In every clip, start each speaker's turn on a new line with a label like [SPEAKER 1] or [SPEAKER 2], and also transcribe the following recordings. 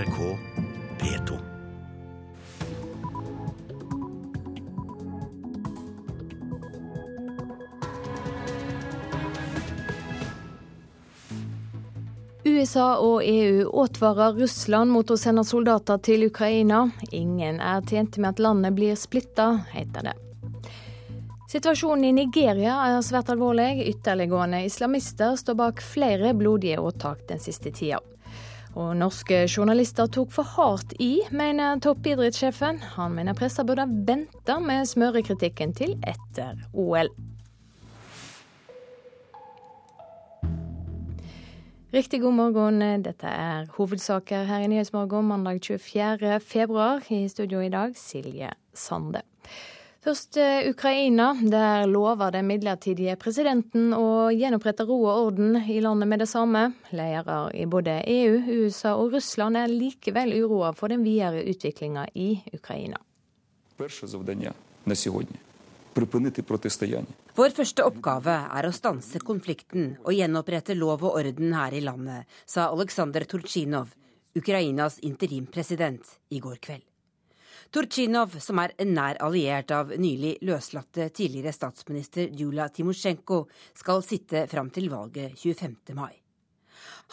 [SPEAKER 1] NRK P2.
[SPEAKER 2] USA og EU advarer Russland mot å sende soldater til Ukraina. Ingen er tjent med at landet blir splitta, heter det. Situasjonen i Nigeria er svært alvorlig. Ytterliggående islamister står bak flere blodige åtak den siste tida. Og norske journalister tok for hardt i, mener toppidrettssjefen. Han mener pressa burde vente med smørekritikken til etter OL. Riktig god morgen. Dette er hovedsaker her i Nyhetsmorgen mandag 24. februar. I studio i dag Silje Sande. Først eh, Ukraina. Der lover den midlertidige presidenten å gjenopprette ro og orden i landet med det samme. Ledere i både EU, USA og Russland er likevel uroa for den videre utviklinga i Ukraina.
[SPEAKER 3] Vår første oppgave er å stanse konflikten og gjenopprette lov og orden her i landet, sa Aleksandr Turchinov, Ukrainas interimpresident, i går kveld. Turchinov, som er nær alliert av nylig løslatte tidligere statsminister Julia Timosjenko, skal sitte fram til valget 25. mai.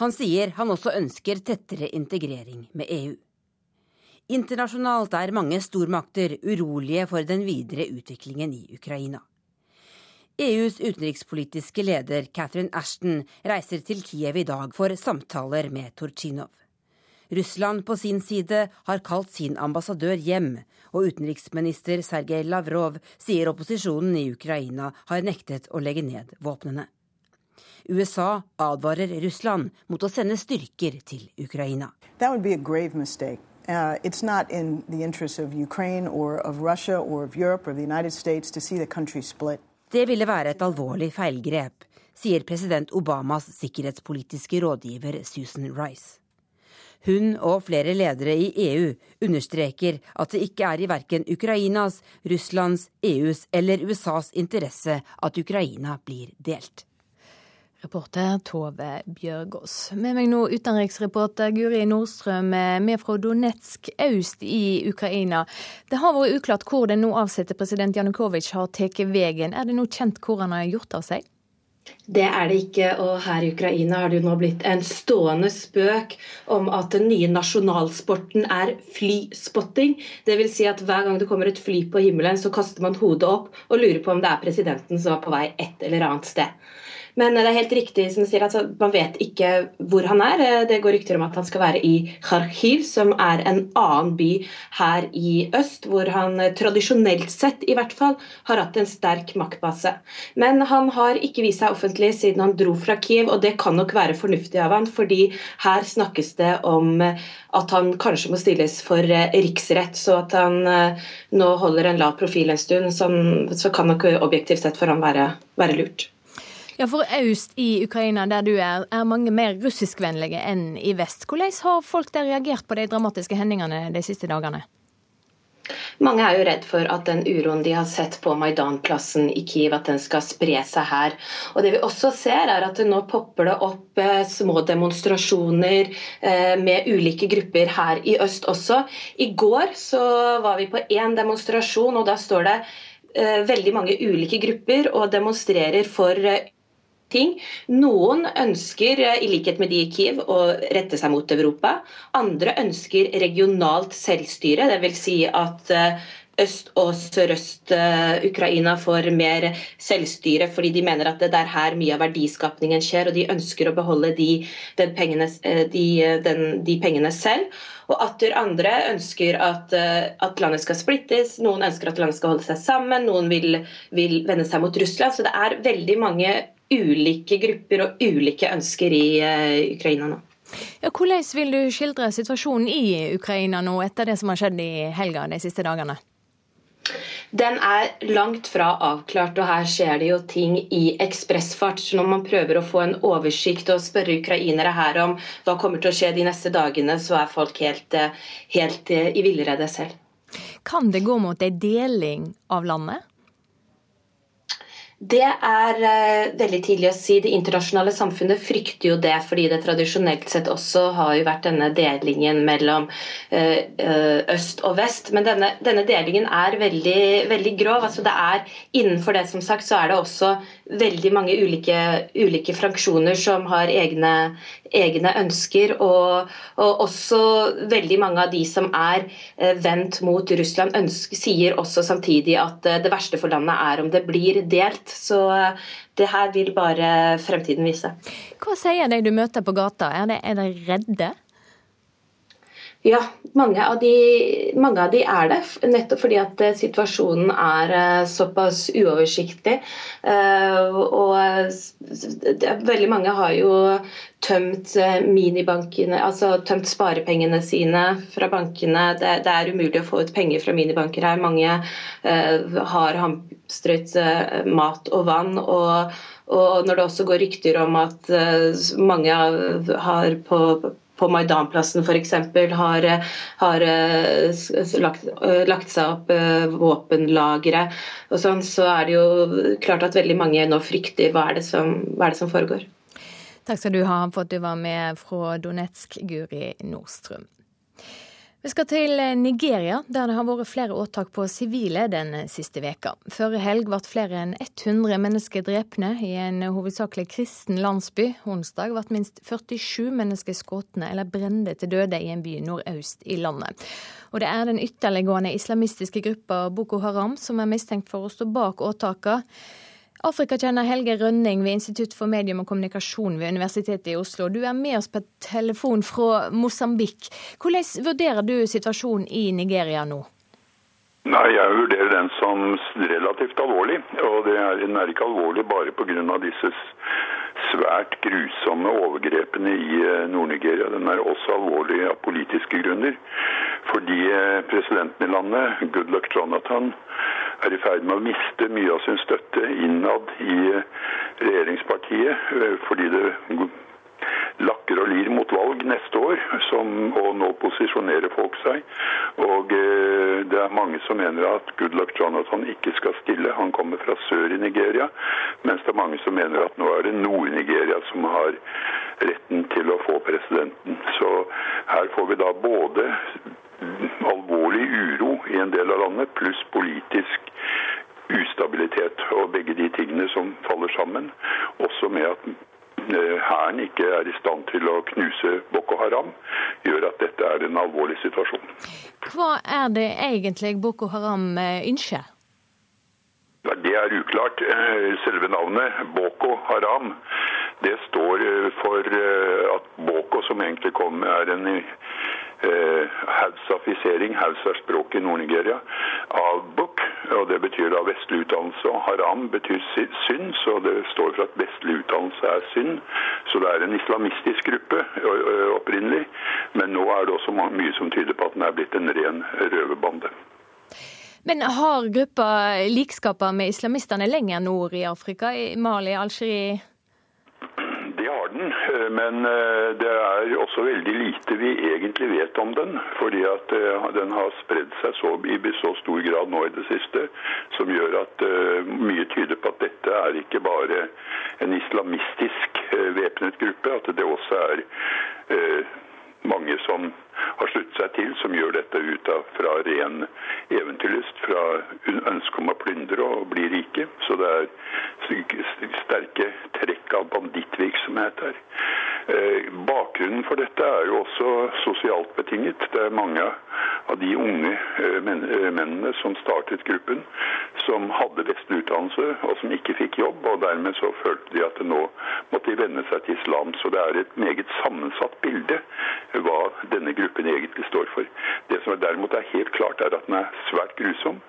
[SPEAKER 3] Han sier han også ønsker tettere integrering med EU. Internasjonalt er mange stormakter urolige for den videre utviklingen i Ukraina. EUs utenrikspolitiske leder Catherine Ashton reiser til Kiev i dag for samtaler med Turchinov. Russland på sin side har kalt sin ambassadør hjem, og utenriksminister Sergej Lavrov sier opposisjonen i Ukraina har nektet å legge ned våpnene. USA advarer Russland mot å sende styrker til Ukraina.
[SPEAKER 4] Uh, it's not in the interest of Ukraine or of Russia or of Europe or the United States to see the country split.
[SPEAKER 3] Det ville være et alvorlig feilgrep, sier president Obamas sikkerhetspolitiske rådgiver Susan Rice. Hun og flere ledere i EU understreker at det ikke er i verken Ukrainas, Russlands, EUs eller USAs interesse at Ukraina blir delt.
[SPEAKER 2] Reporter Tove Bjørgaas. Med meg nå utenriksreporter Guri Nordstrøm med fra Donetsk øst i Ukraina. Det har vært uklart hvor den nå avsatte president Janukovitsj har tatt veien. Er det nå kjent hvor han har gjort av seg?
[SPEAKER 5] Det er det ikke, og her i Ukraina har det jo nå blitt en stående spøk om at den nye nasjonalsporten er flyspotting. Dvs. Si at hver gang det kommer et fly på himmelen, så kaster man hodet opp og lurer på om det er presidenten som er på vei et eller annet sted. Men det er helt riktig som du sier, altså, man vet ikke hvor han er. Det går rykter om at han skal være i Kharkiv, som er en annen by her i øst, hvor han tradisjonelt sett i hvert fall har hatt en sterk maktbase. Men han har ikke vist seg offentlig siden han dro fra Kiev, og det kan nok være fornuftig av han, fordi her snakkes det om at han kanskje må stilles for riksrett, så at han eh, nå holder en lav profil en stund, så kan nok objektivt sett for han være, være lurt.
[SPEAKER 2] Ja, For øst i Ukraina, der du er, er mange mer russiskvennlige enn i vest. Hvordan har folk der reagert på de dramatiske hendelsene de siste dagene?
[SPEAKER 5] Mange er jo redd for at den uroen de har sett på Maidan-plassen i Kiev, at den skal spre seg her. Og det vi også ser er at det Nå popper det opp eh, små demonstrasjoner eh, med ulike grupper her i øst også. I går så var vi på én demonstrasjon, og da står det eh, veldig mange ulike grupper og demonstrerer for ting. Noen ønsker, eh, i likhet med de i Kiev, å rette seg mot Europa. Andre ønsker regionalt selvstyre, dvs. Si at eh, øst- og sørøst-Ukraina eh, får mer selvstyre, fordi de mener at det er her mye av verdiskapningen skjer, og de ønsker å beholde de, pengene, de, den, de pengene selv. Og atter andre ønsker at, at, landet skal splittes, noen ønsker at landet skal holde seg sammen, noen vil, vil vende seg mot Russland. Så det er veldig mange ulike grupper og ulike ønsker i uh, Ukraina nå.
[SPEAKER 2] Ja, hvordan vil du skildre situasjonen i Ukraina nå, etter det som har skjedd i helga de siste dagene?
[SPEAKER 5] Den er langt fra avklart, og her skjer det jo ting i ekspressfart. Så når man prøver å få en oversikt og spørre ukrainere her om hva kommer til å skje de neste dagene, så er folk helt, eh, helt eh, i villrede selv.
[SPEAKER 2] Kan det gå mot en deling av landet?
[SPEAKER 5] Det er uh, veldig tidlig å si. Det internasjonale samfunnet frykter jo det, fordi det tradisjonelt sett også har jo vært denne delingen mellom uh, øst og vest. Men denne, denne delingen er veldig, veldig, grov. Altså det er Innenfor det som sagt, så er det også veldig mange ulike, ulike fraksjoner som har egne, egne ønsker. Og, og, også veldig mange av de som er vendt mot Russland, ønsker, sier også samtidig at det verste for landet er om det blir delt. Så det her vil bare fremtiden vise.
[SPEAKER 2] Hva sier de du møter på gata, er de, er de redde?
[SPEAKER 5] Ja, mange av, de, mange av, de, er det. Nettopp fordi at eh, situasjonen er eh, såpass uoversiktlig. Eh, og veldig mange har jo tømt minibankene, altså tømt sparepengene sine fra bankene. Det, det er umulig å få ut penger fra minibanker her. Mange har hamstret mat og vann. og og når det også går rykter om at mange har på på Maidanplassen f.eks. har, har eh, lagt, eh, lagt, seg opp eh, våpenlagre og sånn, så er det jo klart at veldig mange nå frykter hva er det som, er det som foregår.
[SPEAKER 2] Takk skal du ha for at du var med fra Donetsk, Guri Nordstrøm. Vi skal til Nigeria, der det har vært flere åtak på sivile den siste veka. Forrige helg ble flere enn 100 mennesker drepne i en hovedsakelig kristen landsby. Onsdag ble minst 47 mennesker skutt eller brente til døde i en by nordøst i landet. Og det er den ytterliggående islamistiske gruppa Boko Haram som er mistenkt for å stå bak åtakene. Afrikakjenner Helge Rønning ved Institutt for medium og kommunikasjon ved Universitetet i Oslo. Du er med oss på telefon fra Mosambik. Hvordan vurderer du situasjonen i Nigeria nå?
[SPEAKER 6] Nei, Jeg vurderer den som relativt alvorlig. Og den er ikke alvorlig bare pga. disse svært grusomme overgrepene i eh, Nord-Nigeria. Den er også alvorlig av politiske grunner. Fordi eh, presidenten i landet, Goodluck Jonathan, er i ferd med å miste mye av sin støtte innad i eh, regjeringspartiet. Fordi det lakker og lir mot valg neste år, som, og nå posisjonerer folk seg. Og eh, det er mange som mener at Goodluck Jonathan ikke skal stille. Han kommer fra sør i Nigeria, mens det er mange som mener at nå er det Nord-Nigeria som har retten til å få presidenten. Så her får vi da både alvorlig uro i en del av landet, pluss politisk ustabilitet. Og begge de tingene som faller sammen. Også med at hæren ikke er i stand til å knuse Boko Haram, gjør at dette er en alvorlig situasjon.
[SPEAKER 2] Hva er det egentlig Boko Haram eh, ønsker?
[SPEAKER 6] Det er uklart. Eh, selve navnet Boko Haram det står for at Boko, som egentlig kom, er en eh, hausafisering, hausa språket i Nord-Nigeria, av buk. og Det betyr da vestlig utdannelse. og Haram betyr synd, så det står for at vestlig utdannelse er synd. Så det er en islamistisk gruppe opprinnelig. Men nå er det også mye som tyder på at den er blitt en ren røverbande.
[SPEAKER 2] Men har gruppa likskaper med islamistene lenger nord i Afrika, i Mali, Algerie?
[SPEAKER 6] Eh, men eh, det er også veldig lite vi egentlig vet om den. Fordi at eh, den har spredd seg så, i så stor grad nå i det siste, som gjør at mye tyder på at dette er ikke bare en islamistisk væpnet gruppe, at det også er mange som har sluttet seg til, som gjør dette ut av fra ren eventyrlyst, fra ønske om å plyndre og bli rike. Så det er sterke trekk av bandittvirksomhet her. Eh, bakgrunnen for dette er jo også sosialt betinget. Det er mange av de unge eh, eh, mennene som startet gruppen, som hadde vestlig utdannelse og som ikke fikk jobb. og Dermed så følte de at nå måtte de venne seg til islam. Så det er et meget sammensatt bilde hva denne gruppen egentlig står for. Det som derimot er helt klart, er at den er svært grusom,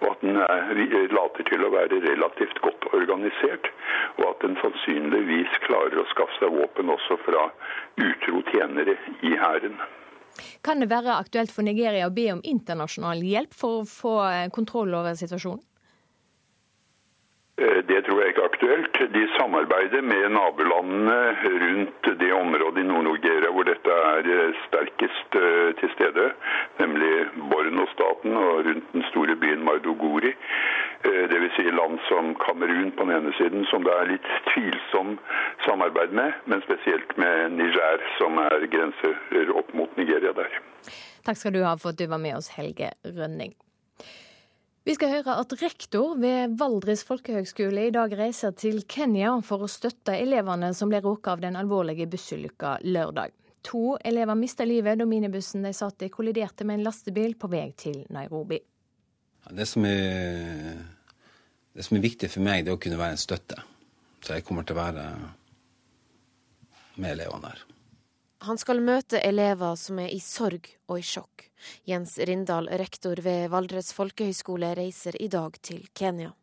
[SPEAKER 6] og at den er, later til å være relativt godt organisert, og at den sannsynligvis klarer å skaffe seg våpen også fra utro tjenere i hæren.
[SPEAKER 2] Kan det være aktuelt for Nigeria å be om internasjonal hjelp for å få eh, kontroll over situasjonen?
[SPEAKER 6] Eh, det tror jeg ikke er aktuelt. De samarbeider med nabolandene rundt det området i Nord-Nigeria hvor dette er eh, sterkest til stede, nemlig Borno-staten og rundt den store byen Mardogori. Dvs. Si land som Kamerun på den ene siden som det er litt tvilsom samarbeid med, men spesielt med Niger, som er grenser opp mot Nigeria der.
[SPEAKER 2] Takk skal du ha for at du var med oss, Helge Rønning. Vi skal høre at rektor ved Valdres folkehøgskole i dag reiser til Kenya for å støtte elevene som ble råket av den alvorlige bussulykka lørdag. To elever mista livet da minibussen de satt i kolliderte med en lastebil på vei til Nairobi.
[SPEAKER 7] Det som, er, det som er viktig for meg, det er å kunne være en støtte. Så jeg kommer til å være med elevene der.
[SPEAKER 8] Han skal møte elever som er i sorg og i sjokk. Jens Rindal, rektor ved Valdres folkehøgskole, reiser i dag til Kenya.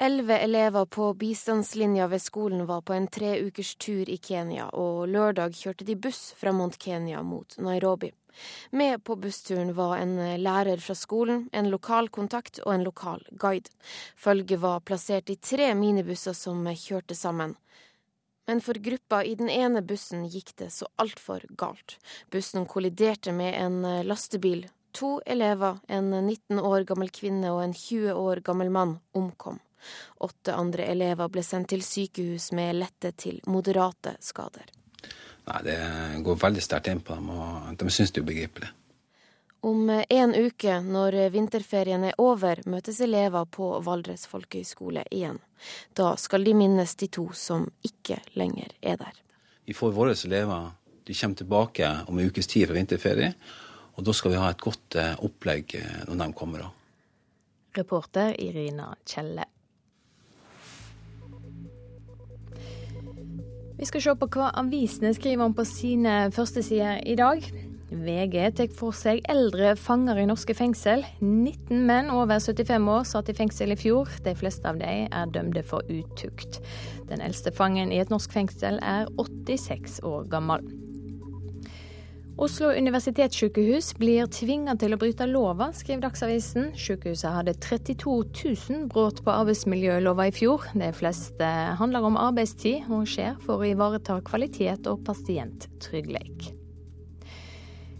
[SPEAKER 8] Elleve elever på bistandslinja ved skolen var på en tre ukers tur i Kenya, og lørdag kjørte de buss fra Mont Kenya mot Nairobi. Med på bussturen var en lærer fra skolen, en lokal kontakt og en lokal guide. Følget var plassert i tre minibusser som kjørte sammen men for gruppa i den ene bussen gikk det så altfor galt. Bussen kolliderte med en eh, lastebil. To elever, en 19 år gammel kvinne og en 20 år gammel mann, omkom. Åtte andre elever ble sendt til sykehus med lette til moderate skader.
[SPEAKER 7] Nei, Det går veldig sterkt inn på dem, og de syns det er ubegripelig.
[SPEAKER 8] Om en uke, når vinterferien er over, møtes elever på Valdres folkehøgskole igjen. Da skal de minnes de to som ikke lenger er der.
[SPEAKER 7] Vi får våre elever de kommer tilbake om en ukes tid fra vinterferie. Og da skal vi ha et godt eh, opplegg eh, når de kommer.
[SPEAKER 2] Reporter Irina Kjelle. Vi skal se på hva avisene skriver om på sine førstesider i dag. VG tar for seg eldre fanger i norske fengsel. 19 menn over 75 år satt i fengsel i fjor. De fleste av dem er dømte for utukt. Den eldste fangen i et norsk fengsel er 86 år gammel. Oslo universitetssykehus blir tvinga til å bryte lova, skriver Dagsavisen. Sykehuset hadde 32 000 brudd på arbeidsmiljølova i fjor. De fleste handler om arbeidstid, og skjer for å ivareta kvalitet og pasienttrygghet.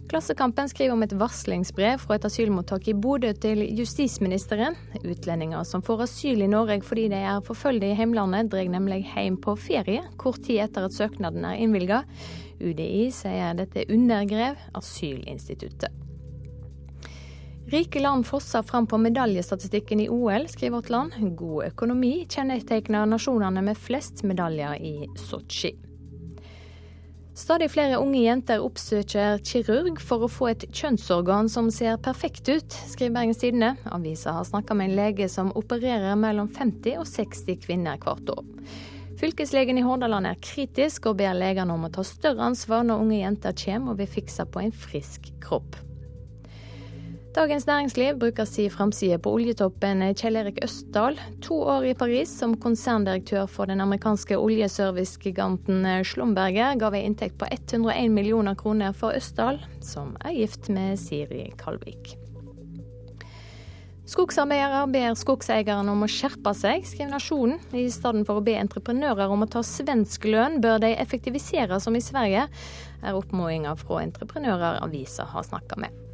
[SPEAKER 2] Klassekampen skriver om et varslingsbrev fra et asylmottak i Bodø til justisministeren. Utlendinger som får asyl i Norge fordi de er forfølgte i heimlandet, drar nemlig hjem på ferie kort tid etter at søknaden er innvilga. UDI sier dette undergrev asylinstituttet. Rike land fosser fram på medaljestatistikken i OL, skriver Vårt Land. God økonomi kjennetegner nasjonene med flest medaljer i Sotsji. Stadig flere unge jenter oppsøker kirurg for å få et kjønnsorgan som ser perfekt ut, skriver Bergens Tidende. Avisa har snakka med en lege som opererer mellom 50 og 60 kvinner hvert år. Fylkeslegen i Hordaland er kritisk og ber legene om å ta større ansvar når unge jenter kommer og vil fikse på en frisk kropp. Dagens Næringsliv bruker si framside på oljetoppen Kjell Erik Østdal. To år i Paris som konserndirektør for den amerikanske oljeservicegiganten Slumberger ga en inntekt på 101 millioner kroner for Østdal, som er gift med Siri Kalvik. Skogsarbeidere ber skogseierne om å skjerpe seg, skriver Nasjonen. I stedet for å be entreprenører om å ta svensk lønn, bør de effektivisere som i Sverige, er oppfordringa fra entreprenører avisa har snakka med.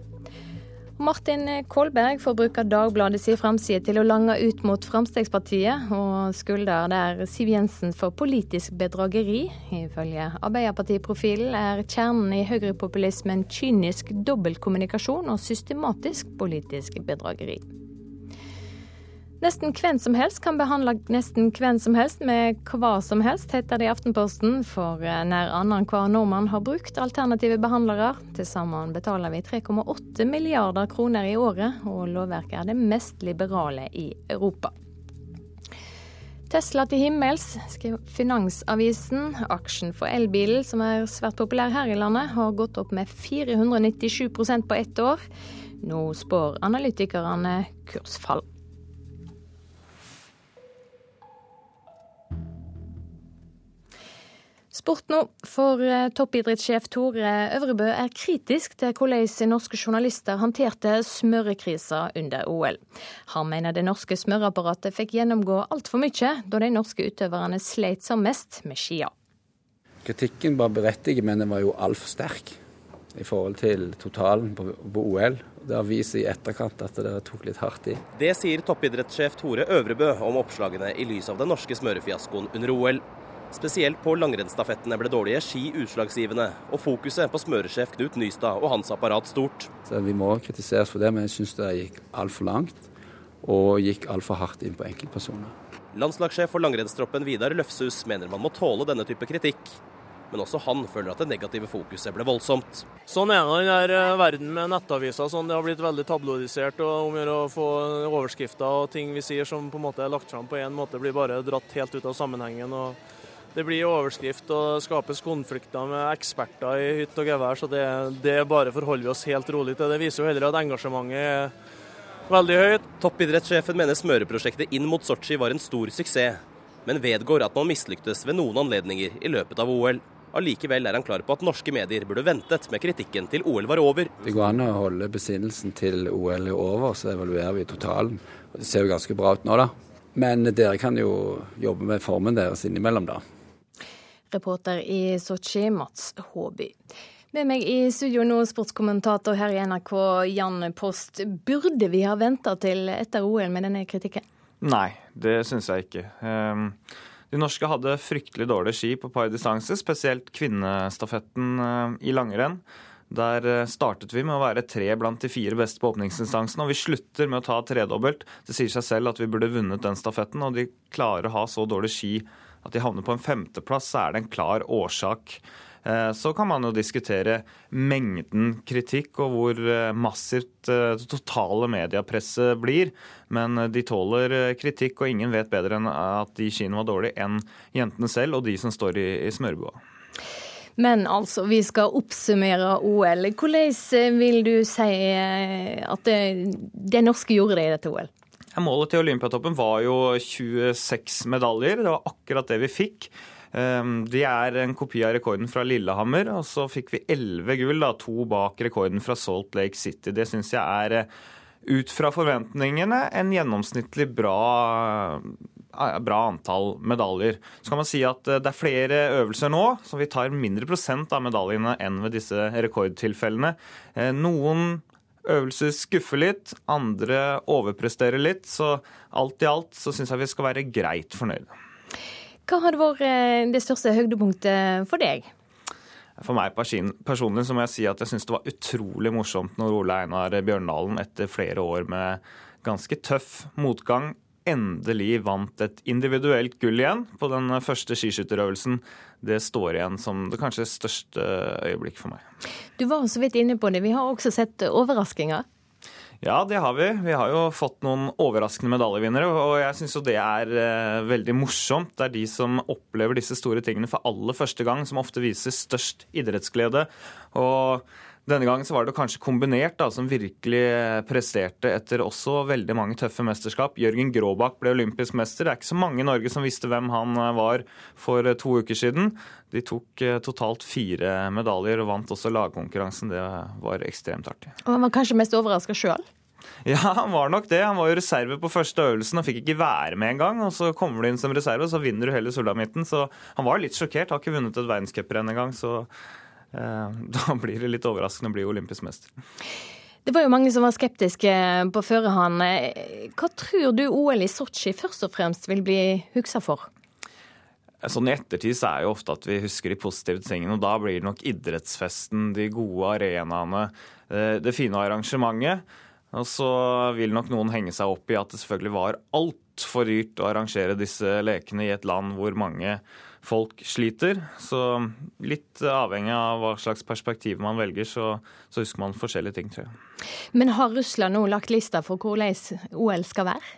[SPEAKER 2] Martin Kolberg får bruke Dagbladet sin framside til å lange ut mot Fremskrittspartiet, og skulder der Siv Jensen for politisk bedrageri. Ifølge Arbeiderpartiprofilen er kjernen i høyrepopulismen kynisk dobbeltkommunikasjon og systematisk politisk bedrageri. Nesten hvem som helst kan behandle nesten hvem som helst med hva som helst, heter det i Aftenposten. For eh, nær annenhver nordmann har brukt alternative behandlere. Til sammen betaler vi 3,8 milliarder kroner i året, og lovverket er det mest liberale i Europa. Tesla til himmels, skriver Finansavisen. Aksjen for elbilen, som er svært populær her i landet, har gått opp med 497% på ett år. Nå spår analytikerne kursfall. Sport nå, for eh, toppidrettssjef Tore Øvrebø er kritisk til hvordan norske journalister håndterte smørekrisa under OL. Han mener det norske smøreapparatet fikk gjennomgå altfor mye da de norske utøverne sleit som mest med skia.
[SPEAKER 9] Kritikken var berettiget, men den var jo altfor sterk. i forhold til totalen på, på OL. Det har vist i etterkant at det tok litt hardt i.
[SPEAKER 10] Det sier toppidrettssjef Tore Øvrebø om oppslagene i lys av den norske smørefiaskoen under OL. Spesielt på langrennsstafettene ble dårlige ski utslagsgivende, og fokuset på smøresjef Knut Nystad og hans apparat stort.
[SPEAKER 9] Så Vi må kritiseres for det, men jeg syns det gikk altfor langt, og gikk altfor hardt inn på enkeltpersoner.
[SPEAKER 10] Landslagssjef for langrennstroppen Vidar Løfshus mener man må tåle denne type kritikk. Men også han føler at det negative fokuset ble voldsomt.
[SPEAKER 11] Sånn er den i denne verden med nettaviser. Sånn, det har blitt veldig tabloidisert. og Om å få overskrifter og ting vi sier som på en måte er lagt fram på én måte, blir bare dratt helt ut av sammenhengen. og det blir overskrift og skapes konflikter med eksperter i hytt og gevær, så det, det bare forholder vi oss helt rolig til. Det viser jo heller at engasjementet er veldig høyt.
[SPEAKER 10] Toppidrettssjefen mener smøreprosjektet inn mot Sotsji var en stor suksess, men vedgår at man mislyktes ved noen anledninger i løpet av OL. Allikevel er han klar på at norske medier burde ventet med kritikken til OL var over.
[SPEAKER 9] Det går an å holde besinnelsen til OL er over, så evaluerer vi totalen. Det ser jo ganske bra ut nå, da. Men dere kan jo jobbe med formen deres innimellom, da.
[SPEAKER 2] Reporter i Sotsji, Mats Håby. Med meg i studio nå, sportskommentator her i NRK, Jan Post. Burde vi ha venta til etter OL med denne kritikken?
[SPEAKER 12] Nei, det syns jeg ikke. Ehm, de norske hadde fryktelig dårlig ski på par distanse, spesielt kvinnestafetten eh, i langrenn. Der eh, startet vi med å være tre blant de fire beste på åpningsinstansen, og vi slutter med å ta tredobbelt. Det sier seg selv at vi burde vunnet den stafetten, og de klarer å ha så dårlig ski at de havner på en femteplass, så er det en klar årsak. Eh, så kan man jo diskutere mengden kritikk og hvor eh, massivt eh, det totale mediepresset blir. Men de tåler kritikk, og ingen vet bedre enn at de i kino var dårlige enn jentene selv og de som står i, i smørbua.
[SPEAKER 2] Men altså, vi skal oppsummere OL. Hvordan vil du si at det, det norske gjorde det i dette OL?
[SPEAKER 12] Målet til Olympiatoppen var jo 26 medaljer. Det var akkurat det vi fikk. Ehm, de er en kopi av rekorden fra Lillehammer, og så fikk vi elleve gull, da, to bak rekorden fra Salt Lake City. Det syns jeg er, eh, ut fra forventningene, en gjennomsnittlig bra, eh, bra antall medaljer. Så kan man si at eh, det er flere øvelser nå, så vi tar mindre prosent av medaljene enn ved disse rekordtilfellene. Noen øvelser skuffer litt, andre overpresterer litt. Så alt i alt så syns jeg vi skal være greit fornøyde.
[SPEAKER 2] Hva hadde vært eh, det største høydepunktet for deg?
[SPEAKER 12] For meg personlig så må jeg si at jeg syns det var utrolig morsomt når Ole Einar Bjørndalen etter flere år med ganske tøff motgang endelig vant et individuelt gull igjen på den første skiskytterøvelsen. Det står igjen som det kanskje største øyeblikk for meg.
[SPEAKER 2] Du var så vidt inne på det. Vi har også sett overraskelser.
[SPEAKER 12] Ja, det har vi. Vi har jo fått noen overraskende medaljevinnere. Og jeg syns jo det er eh, veldig morsomt. Det er de som opplever disse store tingene for aller første gang, som ofte viser størst idrettsglede. Og denne gangen så var det kanskje kombinert, da, som virkelig presterte etter også veldig mange tøffe mesterskap. Jørgen Gråbakk ble olympisk mester. Det er ikke så mange i Norge som visste hvem han eh, var for eh, to uker siden. De tok eh, totalt fire medaljer og vant også lagkonkurransen. Det var ekstremt artig.
[SPEAKER 2] Og han var kanskje mest overraska sjøl?
[SPEAKER 12] Ja, han var nok det. Han var jo reserve på første øvelsen og fikk ikke være med engang. Og så kommer du inn som reserve, og så vinner du hele sulamitten. Så han var litt sjokkert. Har ikke vunnet et verdenscuprenn engang. Så da blir det litt overraskende å bli olympisk mester.
[SPEAKER 2] Det var jo mange som var skeptiske på førehånd. Hva tror du OL i Sotsji først og fremst vil bli huksa for?
[SPEAKER 12] Sånn I ettertid så er jo ofte at vi husker de positive tingene, og da blir det nok idrettsfesten, de gode arenaene, eh, det fine arrangementet. Og så vil nok noen henge seg opp i at det selvfølgelig var altfor dyrt å arrangere disse lekene i et land hvor mange folk sliter. Så litt avhengig av hva slags perspektiv man velger, så, så husker man forskjellige ting, tror jeg.
[SPEAKER 2] Men har Russland nå lagt lista for hvordan OL skal være?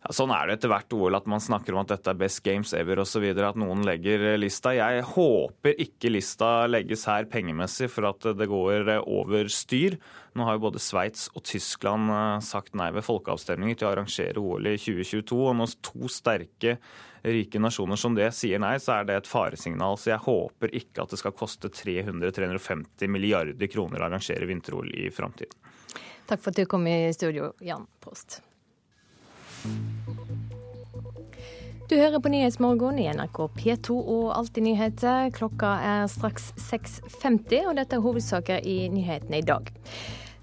[SPEAKER 12] Ja, sånn er det etter hvert OL, at man snakker om at dette er best games ever osv. At noen legger lista. Jeg håper ikke lista legges her pengemessig for at det går over styr. Nå har jo både Sveits og Tyskland eh, sagt nei ved folkeavstemninger til å arrangere OL i 2022. Og når to sterke rike nasjoner som det sier nei, så er det et faresignal. Så jeg håper ikke at det skal koste 300-350 milliarder kroner å arrangere vinter-OL i framtiden.
[SPEAKER 2] Takk for at du kom i studio, Jan Post. Du hører på Nyhetsmorgen i NRK P2 og Alltid nyheter. Klokka er straks 6.50, og dette er hovedsaker i nyhetene i dag.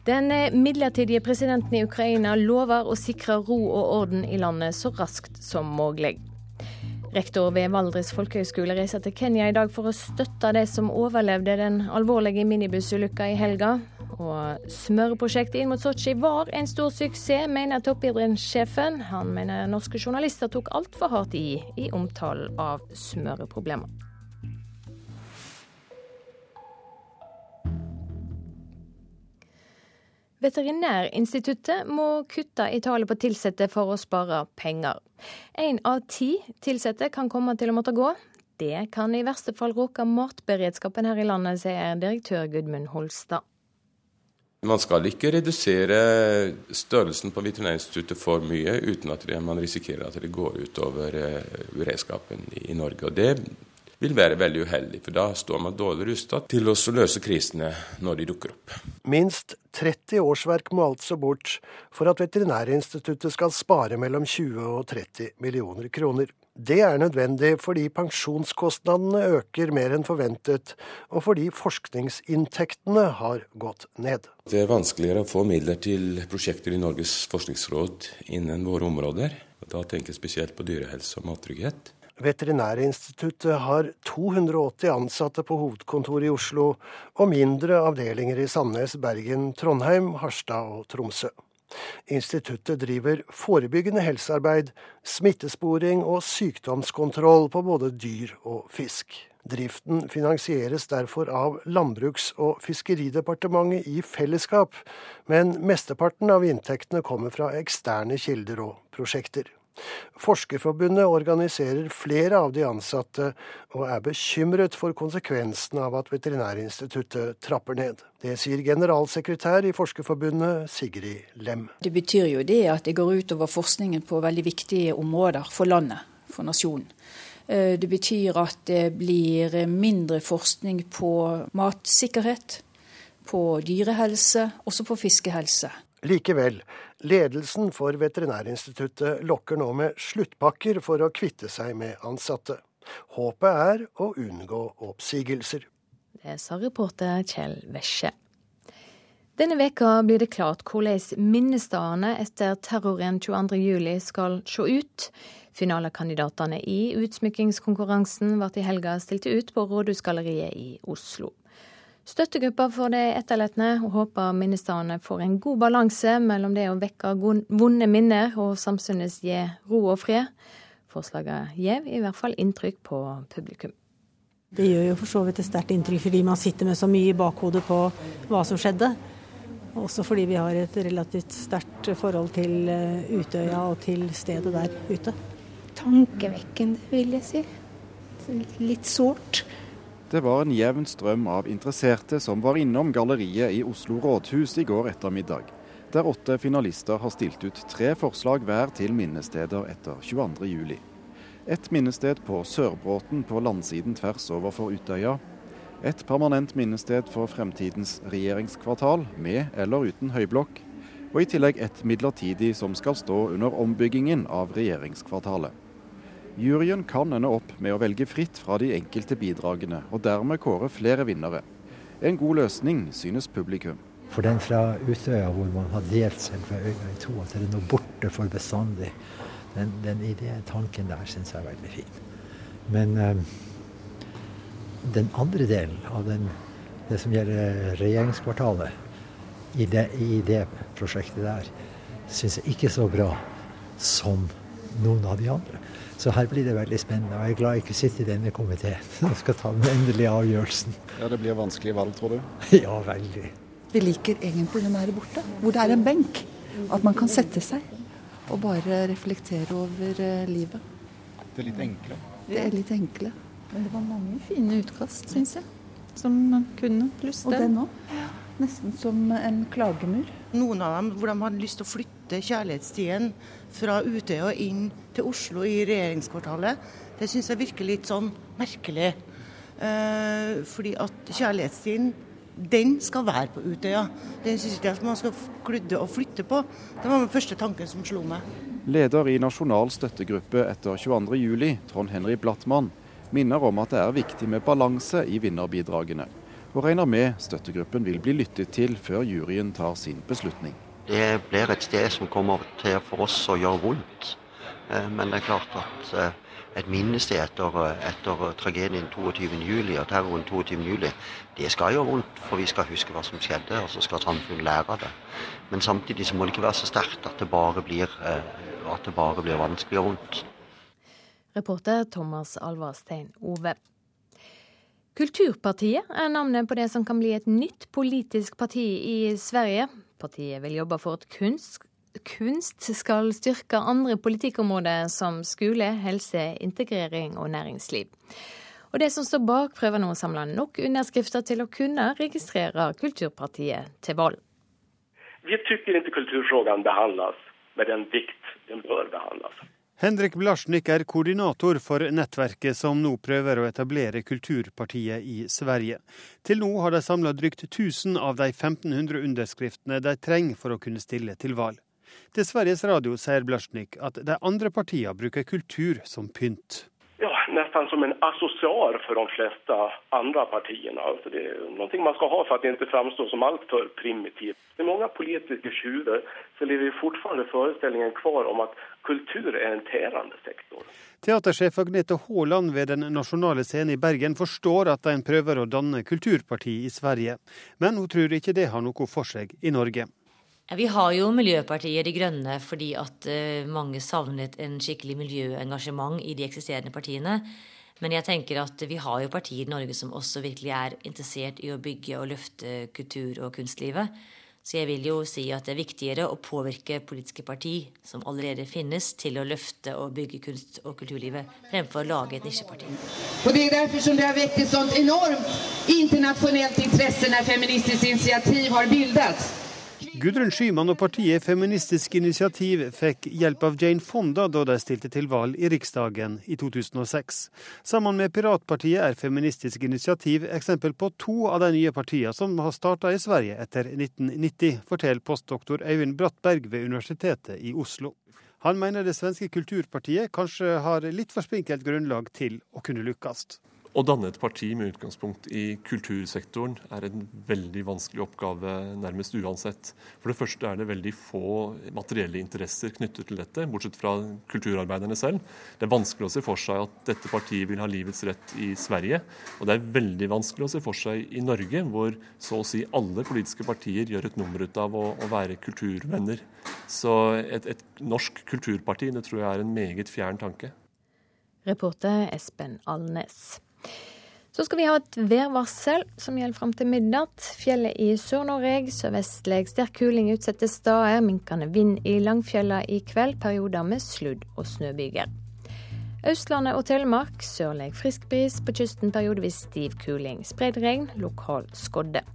[SPEAKER 2] Den midlertidige presidenten i Ukraina lover å sikre ro og orden i landet så raskt som mulig. Rektor ved Valdres folkehøgskole reiser til Kenya i dag for å støtte de som overlevde den alvorlige minibussulykka i helga. Og smørprosjektet inn mot Sotsji var en stor suksess, mener toppidrettssjefen. Han mener norske journalister tok altfor hardt i i omtalen av smøreproblemer. Veterinærinstituttet må kutte i tallet på ansatte for å spare penger. Én av ti ansatte kan komme til å måtte gå. Det kan i verste fall råke matberedskapen her i landet, sier direktør Gudmund Holstad.
[SPEAKER 13] Man skal ikke redusere størrelsen på Veterinærinstituttet for mye uten at man risikerer at det går utover eh, beredskapen i Norge. Og Det vil være veldig uheldig, for da står man dårlig rustet til å løse krisene når de dukker opp.
[SPEAKER 14] Minst 30 årsverk må altså bort for at Veterinærinstituttet skal spare mellom 20 og 30 millioner kroner. Det er nødvendig fordi pensjonskostnadene øker mer enn forventet, og fordi forskningsinntektene har gått ned.
[SPEAKER 13] Det er vanskeligere å få midler til prosjekter i Norges forskningsråd innen våre områder. Da tenker jeg spesielt på dyrehelse og mattrygghet.
[SPEAKER 14] Veterinærinstituttet har 280 ansatte på hovedkontoret i Oslo, og mindre avdelinger i Sandnes, Bergen, Trondheim, Harstad og Tromsø. Instituttet driver forebyggende helsearbeid, smittesporing og sykdomskontroll på både dyr og fisk. Driften finansieres derfor av Landbruks- og fiskeridepartementet i fellesskap, men mesteparten av inntektene kommer fra eksterne kilder og prosjekter. Forskerforbundet organiserer flere av de ansatte, og er bekymret for konsekvensene av at Veterinærinstituttet trapper ned. Det sier generalsekretær i Forskerforbundet, Sigrid Lem.
[SPEAKER 15] Det betyr jo det at det går utover forskningen på veldig viktige områder for landet, for nasjonen. Eh, det betyr at det blir mindre forskning på matsikkerhet, på dyrehelse, også på fiskehelse.
[SPEAKER 14] Likevel, ledelsen for Veterinærinstituttet lokker nå med sluttpakker for å kvitte seg med ansatte. Håpet er å unngå oppsigelser.
[SPEAKER 2] Det sa reporter Kjell Vesje. Denne veka blir det klart hvordan minnestedene etter terroren 22.07 skal se ut. Finalekandidatene i utsmykkingskonkurransen ble i helga stilt ut på Rådhusgalleriet i Oslo. Støttegruppa for de etterlatne håper minnestedene får en god balanse mellom det å vekke vonde minner og samtidig gi ro og fred. Forslaget gir i hvert fall inntrykk på publikum.
[SPEAKER 16] Det gjør jo for så vidt et sterkt inntrykk fordi man sitter med så mye i bakhodet på hva som skjedde. Også fordi vi har et relativt sterkt forhold til eh, Utøya og til stedet der ute.
[SPEAKER 17] Tankevekkende, vil jeg si. Litt sårt.
[SPEAKER 18] Det var en jevn strøm av interesserte som var innom galleriet i Oslo rådhus i går ettermiddag, der åtte finalister har stilt ut tre forslag hver til minnesteder etter 22.07. Et minnested på Sørbråten på landsiden tvers overfor Utøya. Et permanent minnested for fremtidens regjeringskvartal, med eller uten høyblokk. Og i tillegg et midlertidig som skal stå under ombyggingen av regjeringskvartalet. Juryen kan ende opp med å velge fritt fra de enkelte bidragene, og dermed kåre flere vinnere. En god løsning, synes publikum.
[SPEAKER 19] For den fra Utøya hvor man har delt selve øya i to, at det er noe borte for bestandig, den, den tanken der syns jeg er veldig fin. Men eh, den andre delen av den, det som gjelder regjeringskvartalet, i det, i det prosjektet der, syns jeg ikke så bra som noen av de andre. Så her blir det veldig spennende. Og jeg er glad jeg ikke sitter i denne komiteen og skal ta den endelige avgjørelsen.
[SPEAKER 18] Ja, Det blir vanskelig valg, tror du?
[SPEAKER 19] Ja, veldig.
[SPEAKER 20] Vi liker egentlig den her borte, hvor det er en benk. At man kan sette seg og bare reflektere over eh, livet.
[SPEAKER 18] Det er litt enkle?
[SPEAKER 20] Det er litt enkle.
[SPEAKER 17] Men det var mange fine utkast, syns jeg. Som kunne. Pluss
[SPEAKER 20] den. Og den òg. Nesten som en klagemur.
[SPEAKER 21] Noen av dem hvor de hadde lyst til å flytte kjærlighetsstien fra Utøya og inn til Oslo i regjeringskvartalet. Det syns jeg virker litt sånn merkelig. Eh, fordi at kjærlighetsstien den skal være på Utøya. Den syns ikke jeg man skal kludde og flytte på. Det var den første tanken som slo meg.
[SPEAKER 18] Leder i Nasjonal støttegruppe etter 22.07, Trond Henry Blattmann, minner om at det er viktig med balanse i vinnerbidragene, og regner med støttegruppen vil bli lyttet til før juryen tar sin beslutning.
[SPEAKER 22] Det blir et sted som kommer til for oss å gjøre vondt. Eh, men det er klart at eh, et minnested etter, etter tragedien 22.07. og terroren 22.07. Det skal gjøre vondt, for vi skal huske hva som skjedde, og så skal samfunnet lære av det. Men samtidig så må det ikke være så sterkt at det bare blir, eh, at det bare blir vanskelig og vondt.
[SPEAKER 2] Reporter Thomas Alvarstein Ove. Kulturpartiet er navnet på det som kan bli et nytt politisk parti i Sverige. Partiet vil jobbe for at kunst, kunst skal styrke andre politikkområder som skole, helse, integrering og næringsliv. Og det som står bak, prøver nå å samle nok underskrifter til å kunne registrere Kulturpartiet til valg.
[SPEAKER 23] Vi syns ikke kulturspørsmålet behandles med den vikt den bør behandles.
[SPEAKER 24] Henrik Blasjnik er koordinator for nettverket som nå prøver å etablere Kulturpartiet i Sverige. Til nå har de samla drygt 1000 av de 1500 underskriftene de trenger for å kunne stille til valg. Til Sveriges Radio sier Blasjnik at de andre partiene bruker kultur som pynt
[SPEAKER 23] nästan som en associar för de flesta andra partierna. Alltså det är någonting man ska ha för att inte framstå som alltför primitivt. I många politiska tjuver så lever fortfarande föreställningen kvar om at kultur er en tärande sektor.
[SPEAKER 24] Teatersjef Agnete Haaland ved Den nasjonale scenen i Bergen forstår at en prøver å danne kulturparti i Sverige, men hun tror ikke det har noe for seg i Norge.
[SPEAKER 25] Vi har jo Miljøpartiet De Grønne fordi at eh, mange savnet en skikkelig miljøengasjement i de eksisterende partiene. Men jeg tenker at vi har jo partier i Norge som også virkelig er interessert i å bygge og løfte kultur- og kunstlivet. Så jeg vil jo si at det er viktigere å påvirke politiske parti som allerede finnes, til å løfte og bygge kunst- og kulturlivet, fremfor å lage et nisjeparti.
[SPEAKER 26] Og Det er derfor som det har vekket et sånt enormt internasjonalt interesse når Feministisk initiativ har bildet.
[SPEAKER 24] Gudrun Skyman og partiet Feministisk initiativ fikk hjelp av Jane Fonda da de stilte til valg i Riksdagen i 2006. Sammen med Piratpartiet er Feministisk initiativ eksempel på to av de nye partiene som har starta i Sverige etter 1990, forteller postdoktor Øyvind Brattberg ved Universitetet i Oslo. Han mener det svenske kulturpartiet kanskje har litt for spinkelt grunnlag til å kunne lykkes.
[SPEAKER 27] Å danne et parti med utgangspunkt i kultursektoren er en veldig vanskelig oppgave nærmest uansett. For det første er det veldig få materielle interesser knyttet til dette, bortsett fra kulturarbeiderne selv. Det er vanskelig å se for seg at dette partiet vil ha livets rett i Sverige. Og det er veldig vanskelig å se for seg i Norge, hvor så å si alle politiske partier gjør et nummer ut av å, å være kulturvenner. Så et, et norsk kulturparti, det tror jeg er en meget fjern tanke.
[SPEAKER 2] Reporter Espen Alnes. Så skal vi ha et værvarsel som gjelder fram til midnatt. Fjellet i Sør-Norge sørvestlig sterk kuling utsatte steder. Minkende vind i Langfjella i kveld. Perioder med sludd- og snøbyger. Østlandet og Telemark sørlig frisk bris. På kysten periodevis stiv kuling. Spredd regn, lokal skodde.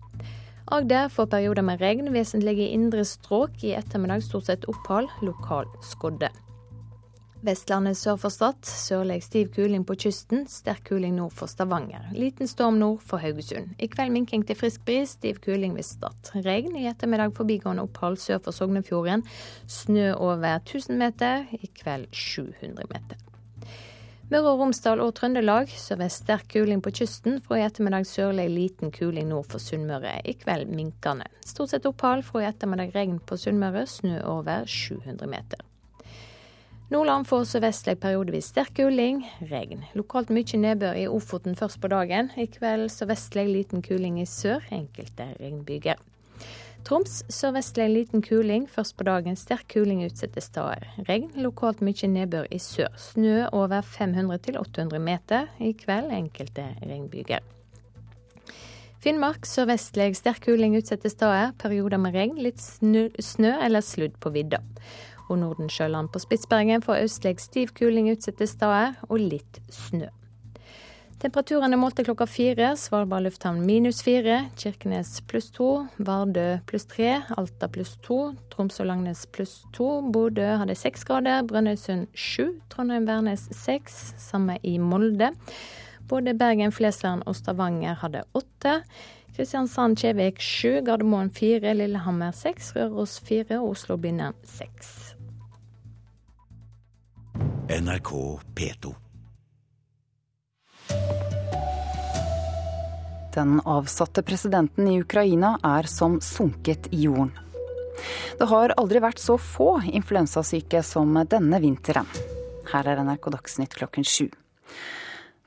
[SPEAKER 2] Agder får perioder med regn, vesentlig i indre strøk. I ettermiddag stort sett opphold, lokal skodde. Vestlandet sør for Stad. Sørlig stiv kuling på kysten. Sterk kuling nord for Stavanger. Liten storm nord for Haugesund. I kveld minking til frisk bris. Stiv kuling ved Stad. Regn i ettermiddag forbigående opphold sør for Sognefjorden. Snø over 1000 meter. I kveld 700 meter. Møre og Romsdal og Trøndelag sørvest sterk kuling på kysten. Fra i ettermiddag sørlig liten kuling nord for Sunnmøre. I kveld minkende. Stort sett opphold. Fra i ettermiddag regn på Sunnmøre. Snø over 700 meter. Nordland får sørvestlig periodevis sterk kuling, regn. Lokalt mye nedbør i Ofoten først på dagen. I kveld sørvestlig liten kuling i sør, enkelte regnbyger. Troms sørvestlig liten kuling, først på dagen sterk kuling utsatte steder. Regn, lokalt mye nedbør i sør. Snø over 500 800 meter. I kveld enkelte regnbyger. Finnmark sørvestlig sterk kuling utsatte steder. Perioder med regn, litt snø, snø eller sludd på vidda og Nordensjøland på Spitsbergen får østlig stiv kuling utsatte steder og litt snø. Temperaturene målte klokka fire. Svalbard lufthavn minus fire. Kirkenes pluss to. Vardø pluss tre. Alta pluss to. Troms og Langnes pluss to. Bodø hadde seks grader. Brønnøysund sju. Trondheim-Værnes seks. Samme i Molde. Både Bergen, Flesland og Stavanger hadde åtte. Kristiansand-Kjevik sju. Gardermoen fire. Lillehammer seks. Røros fire. Oslo-Blindern seks.
[SPEAKER 28] NRK P2.
[SPEAKER 29] Den avsatte presidenten i Ukraina er som sunket i jorden. Det har aldri vært så få influensasyke som denne vinteren. Her er NRK Dagsnytt klokken sju.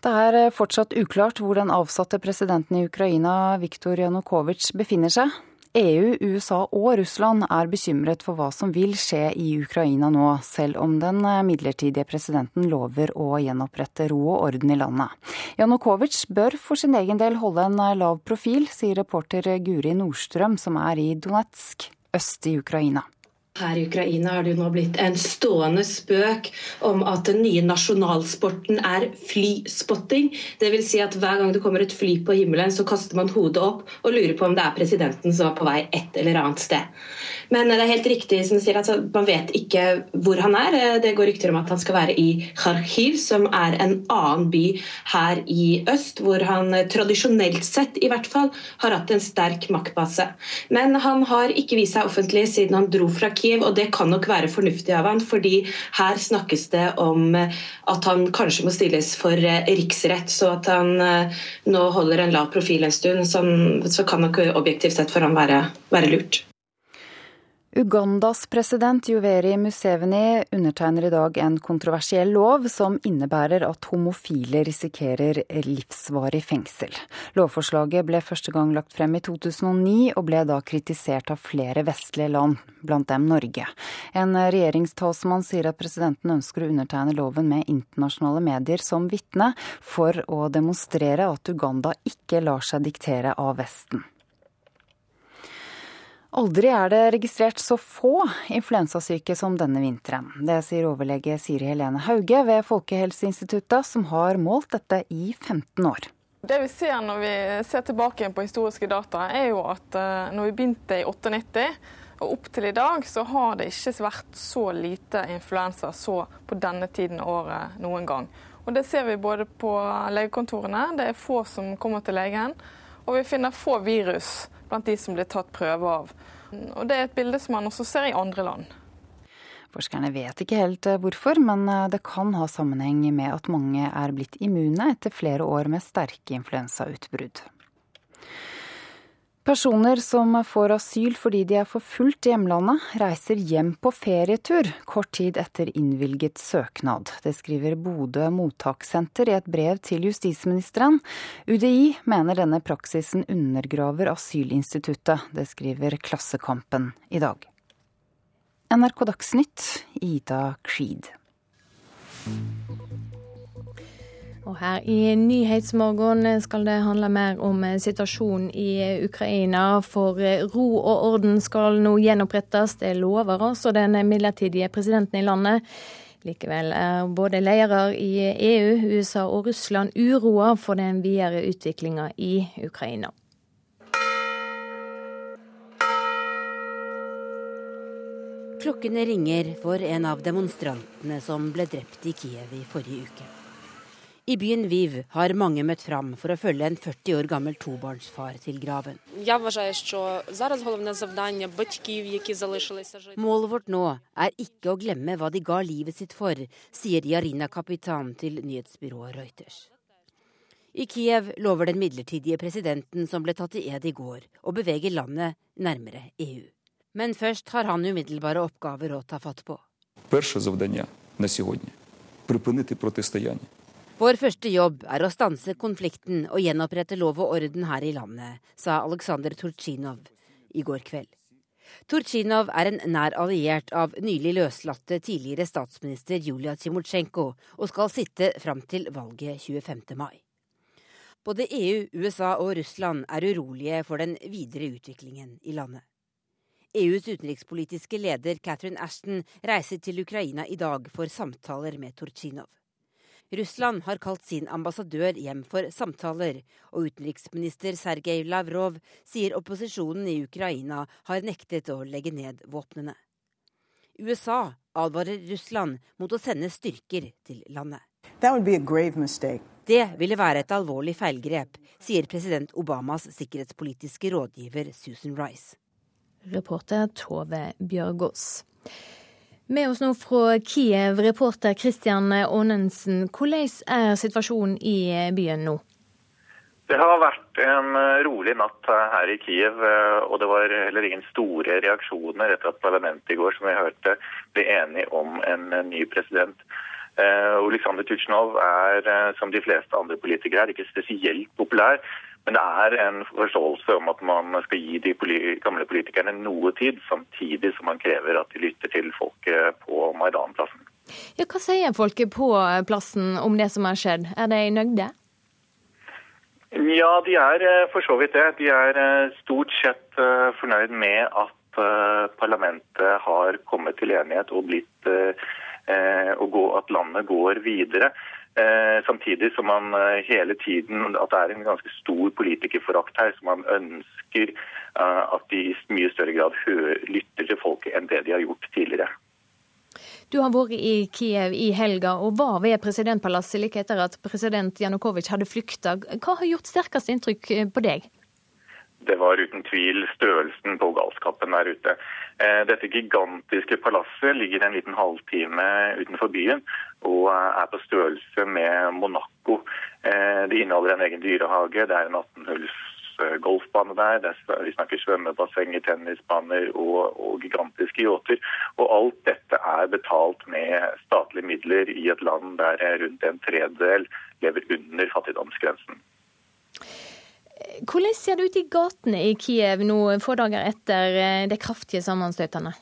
[SPEAKER 29] Det er fortsatt uklart hvor den avsatte presidenten i Ukraina, Viktor Janukovitsj, befinner seg. EU, USA og Russland er bekymret for hva som vil skje i Ukraina nå, selv om den midlertidige presidenten lover å gjenopprette ro og orden i landet. Janukovitsj bør for sin egen del holde en lav profil, sier reporter Guri Nordstrøm, som er i Donetsk øst i Ukraina.
[SPEAKER 5] Her i Ukraina har det jo nå blitt en stående spøk om at den nye nasjonalsporten er flyspotting. Dvs. Si at hver gang det kommer et fly på himmelen, så kaster man hodet opp og lurer på om det er presidenten som er på vei et eller annet sted. Men det er helt riktig som sier at man vet ikke hvor han er. Det går rykter om at han skal være i Kharkiv, som er en annen by her i øst, hvor han tradisjonelt sett i hvert fall har hatt en sterk maktbase. Men han har ikke vist seg offentlig siden han dro fra Kiev Kiev, og det kan nok være fornuftig av han, fordi her snakkes det om at han kanskje må stilles for eh, riksrett, så at han eh, nå holder en lav profil en stund, så kan nok objektivt sett for han være, være lurt.
[SPEAKER 29] Ugandas president Juveri Museveni undertegner i dag en kontroversiell lov som innebærer at homofile risikerer livsvarig fengsel. Lovforslaget ble første gang lagt frem i 2009, og ble da kritisert av flere vestlige land, blant dem Norge. En regjeringstalsmann sier at presidenten ønsker å undertegne loven med internasjonale medier som vitne, for å demonstrere at Uganda ikke lar seg diktere av Vesten. Aldri er det registrert så få influensasyke som denne vinteren. Det sier overlege Siri Helene Hauge ved Folkehelseinstituttet, som har målt dette i 15 år.
[SPEAKER 30] Det vi ser når vi ser tilbake på historiske data, er jo at eh, når vi begynte i 98 og opp til i dag, så har det ikke vært så lite influensa så på denne tiden av året noen gang. Og Det ser vi både på legekontorene, det er få som kommer til legen, og vi finner få virus blant de som blir tatt prøve av. Og Det er et bilde som man også ser i andre land.
[SPEAKER 29] Forskerne vet ikke helt eh, hvorfor, men eh, det kan ha sammenheng med at mange er blitt immune etter flere år med sterke influensautbrudd. Personer som får asyl fordi de er forfulgt i hjemlandet, reiser hjem på ferietur kort tid etter innvilget søknad. Det skriver Bodø mottakssenter i et brev til justisministeren. UDI mener denne praksisen undergraver asylinstituttet. Det skriver Klassekampen i dag. NRK Dagsnytt, Ida Creed.
[SPEAKER 2] Og her i Nyhetsmorgen skal det handle mer om situasjonen i Ukraina. For ro og orden skal nå gjenopprettes, det lover altså den midlertidige presidenten i landet. Likevel er både ledere i EU, USA og Russland uroa for den videre utviklinga i Ukraina.
[SPEAKER 3] Klokkene ringer for en av demonstrantene som ble drept i Kiev i forrige uke. I byen Viv har mange møtt fram for å følge en 40 år gammel tobarnsfar til graven. Målet vårt nå er ikke å glemme hva de ga livet sitt for, sier Jarina Kapitan til nyhetsbyrået Reuters. I Kiev lover den midlertidige presidenten som ble tatt i ed i går, å bevege landet nærmere EU. Men først har han umiddelbare oppgaver å ta fatt på.
[SPEAKER 31] Første oppgave nå er å stoppe
[SPEAKER 3] vår første jobb er å stanse konflikten og gjenopprette lov og orden her i landet, sa Aleksandr Turchinov i går kveld. Turchinov er en nær alliert av nylig løslatte tidligere statsminister Julia Tsjimotsjenko og skal sitte fram til valget 25. mai. Både EU, USA og Russland er urolige for den videre utviklingen i landet. EUs utenrikspolitiske leder Catherine Ashton reiser til Ukraina i dag for samtaler med Turchinov. Russland har kalt sin ambassadør hjem for samtaler, og utenriksminister Sergej Lavrov sier opposisjonen i Ukraina har nektet å legge ned våpnene. USA advarer Russland mot å sende styrker til landet. Det ville være et alvorlig feilgrep, sier president Obamas sikkerhetspolitiske rådgiver Susan Rice.
[SPEAKER 2] Reporter Tove Bjørgaas. Med oss nå fra Kiev, reporter Kristian Aanensen. Hvordan er situasjonen i byen nå?
[SPEAKER 32] Det har vært en rolig natt her i Kiev, og det var heller ingen store reaksjoner etter at parlamentet i går som vi hørte, ble enige om en ny president. Oleksandr Tutsjnov er, som de fleste andre politikere, er ikke spesielt populær. Men det er en forståelse om at man skal gi de gamle politikerne noe tid, samtidig som man krever at de lytter til folket på Maidan-plassen.
[SPEAKER 2] Ja, hva sier folket på plassen om det som har skjedd? Er de nøyde?
[SPEAKER 32] Ja, de er eh, for så vidt det. De er eh, stort sett eh, fornøyd med at parlamentet har kommet til enighet og blitt og at landet går videre. Eh, samtidig som man eh, hele tiden at det er en ganske stor politikerforakt her, som man ønsker eh, at de i mye større grad lytter til folket enn det de har gjort tidligere.
[SPEAKER 2] Du har vært i Kiev i helga og var ved presidentpalasset like etter at president Janukovitsj hadde flykta. Hva har gjort sterkest inntrykk på deg?
[SPEAKER 32] Det var uten tvil størrelsen på galskapen der ute. Eh, dette gigantiske palasset ligger en liten halvtime utenfor byen og er på størrelse med Monaco. Eh, det inneholder en egen dyrehage, det er en 18-hulls eh, golfbane der, vi snakker svømmebassenger, tennisbaner og, og gigantiske yachter. Og alt dette er betalt med statlige midler i et land der rundt en tredjedel lever under fattigdomsgrensen.
[SPEAKER 2] Hvordan ser det ut i gatene i Kiev nå få dager etter det de kraftige sammenstøtene?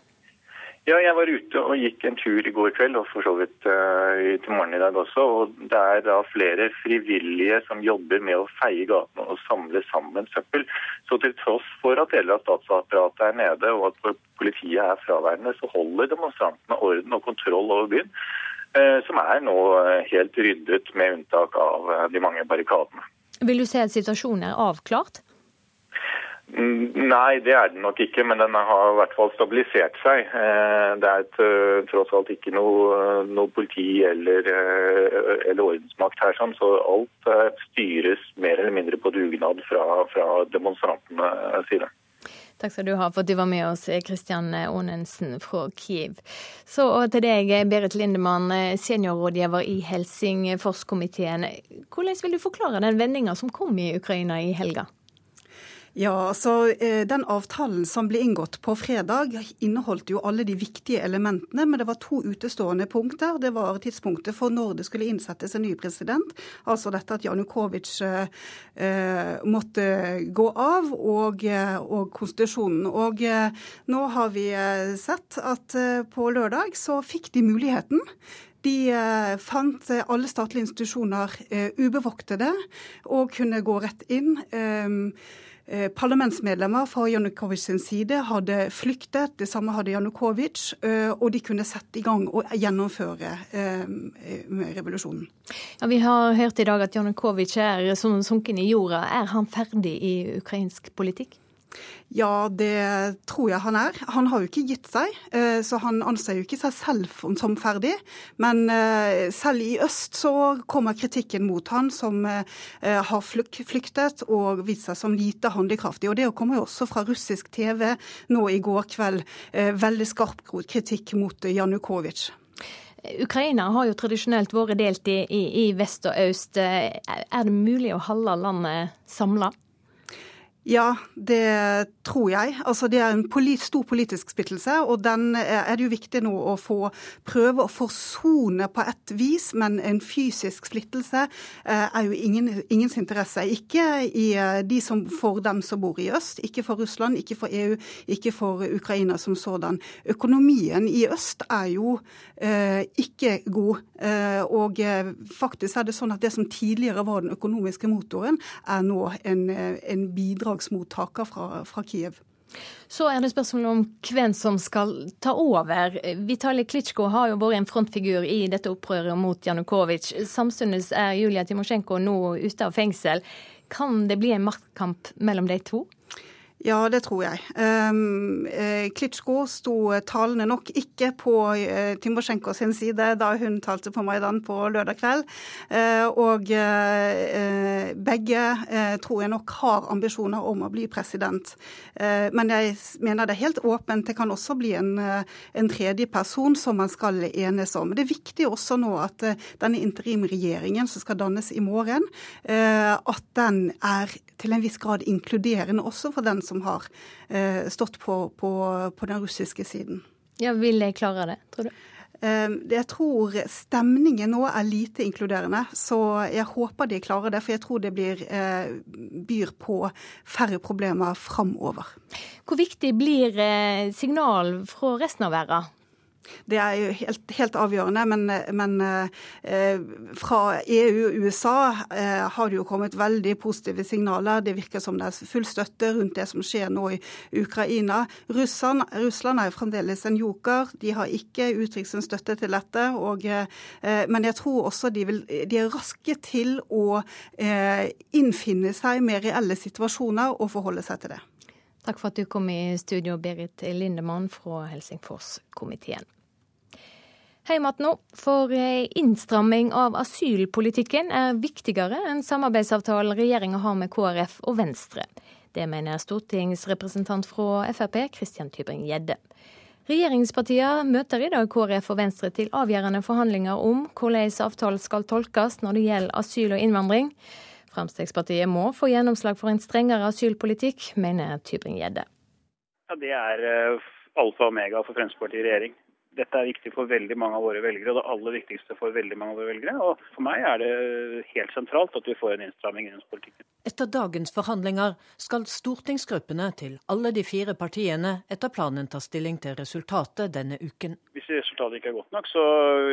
[SPEAKER 32] Ja, jeg var ute og gikk en tur i går kveld, og for så vidt uh, til morgenen i dag også. og Det er da flere frivillige som jobber med å feie gatene og samle sammen søppel. Så til tross for at deler av statsapparatet er nede og at politiet er fraværende, så holder demonstrantene orden og kontroll over byen. Uh, som er nå helt ryddet, med unntak av de mange barrikadene.
[SPEAKER 2] Vil du si at situasjonen er avklart?
[SPEAKER 32] Mm, nei, det er den nok ikke, men den har i hvert fall stabilisert seg. Eh, det er et, eh, tross alt ikke noe, noe politi eller, eh, eller, ordensmakt her, sånn, så alt styres mer eller mindre på dugnad fra, fra demonstrantenes side.
[SPEAKER 2] Takk skal du ha for at du var med oss, Kristian Onensen fra Kiev. Så til deg, Berit Lindemann, seniorrådgiver i Helsingforskomiteen. Hvordan vil du forklare den vendinga som kom i Ukraina i helga?
[SPEAKER 33] Ja, altså eh, Den avtalen som ble inngått på fredag, inneholdt jo alle de viktige elementene, men det var to utestående punkter. Det var tidspunktet for når det skulle innsettes en ny president, altså dette at Janukovitsj eh, måtte gå av, og, eh, og konstitusjonen. Og eh, nå har vi eh, sett at eh, på lørdag så fikk de muligheten. De fant alle statlige institusjoner ubevoktede og kunne gå rett inn. Eh, parlamentsmedlemmer fra Janukovitsj sin side hadde flyktet, det samme hadde Janukovitsj, eh, og de kunne sette i gang og gjennomføre eh, revolusjonen.
[SPEAKER 2] Ja, vi har hørt i dag at Janukovitsj er som sunken i jorda. Er han ferdig i ukrainsk politikk?
[SPEAKER 33] Ja, det tror jeg han er. Han har jo ikke gitt seg, eh, så han anser jo ikke seg selv som ferdig. Men eh, selv i øst så kommer kritikken mot han som eh, har flyktet og vist seg som lite handlekraftig. Og det kommer jo også fra russisk TV nå i går kveld veldig skarp kritikk mot Janukovitsj.
[SPEAKER 2] Ukraina har jo tradisjonelt vært delt i, i, i vest og øst. Er det mulig å holde landet samla?
[SPEAKER 33] Ja, det tror jeg. Altså, det er en polit, stor politisk splittelse, og den er det jo viktig nå å få prøve å forsone på et vis. Men en fysisk splittelse eh, er jo ingen, ingens interesse. Ikke i eh, de som, for dem som bor i øst, ikke for Russland, ikke for EU, ikke for Ukraina som sådan. Økonomien i øst er jo eh, ikke god. Eh, og eh, faktisk er det sånn at det som tidligere var den økonomiske motoren, er nå en, en bidrag bidragsmottaker fra, fra Kiev.
[SPEAKER 2] Så er det spørsmålet om hvem som skal ta over. Vitalij Klitsjko har jo vært en frontfigur i dette opprøret mot Janukovitsj. Samtidig er Julia Timosjenko nå ute av fengsel. Kan det bli en maktkamp mellom de to?
[SPEAKER 33] Ja, det tror jeg. Um, Klitsjko sto talende nok ikke på uh, Timosjenko sin side da hun talte på Maidan på lørdag kveld. Og begge tror jeg nok har ambisjoner om å bli president. Men jeg mener det er helt åpent. Det kan også bli en, en tredje person som man skal enes om. Det er viktig også nå at denne interimregjeringen som skal dannes i morgen, at den er til en viss grad inkluderende også for den som har eh, stått på, på, på, den russiske siden.
[SPEAKER 2] Ja, Vil de klare det, tror du?
[SPEAKER 33] Eh, jeg tror stemningen nå er lite inkluderende, så jeg håper de klarer det. For jeg tror det blir, eh, byr på færre problemer framover.
[SPEAKER 2] Hvor viktig blir signal fra resten av verden?
[SPEAKER 33] Det er jo helt, helt avgjørende. Men, men eh, fra EU og USA eh, har det jo kommet veldig positive signaler. Det virker som det er full støtte rundt det som skjer nå i Ukraina. Russland, Russland er jo fremdeles en joker. De har ikke uttrykt sin støtte til dette. Og, eh, men jeg tror også de, vil, de, er raske til å eh, innfinne seg med reelle situasjoner og forholde seg til det.
[SPEAKER 2] Takk for at du kom i studio, Berit Lindemann fra Helsingforskomiteen. Heimat nå, for eh, innstramming av asylpolitikken er viktigere enn samarbeidsavtalen regjeringa har med KrF og Venstre. Det mener stortingsrepresentant fra Frp, Christian Tybring-Gjedde. Regjeringspartiene møter i dag KrF og Venstre til avgjørende forhandlinger om hvordan avtalen skal tolkes når det gjelder asyl og innvandring. Fremskrittspartiet må få gjennomslag for en strengere asylpolitikk, mener Tybring-Gjedde.
[SPEAKER 34] Ja, det er eh, alfa og omega for Fremskrittspartiet i regjering. Dette er viktig for veldig mange av våre velgere, og det aller viktigste for veldig mange av våre velgere. Og for meg er det helt sentralt at vi får en innstramming i politikken.
[SPEAKER 35] Etter dagens forhandlinger skal stortingsgruppene til alle de fire partiene etter planen ta stilling til resultatet denne uken.
[SPEAKER 34] Hvis resultatet ikke er godt nok, så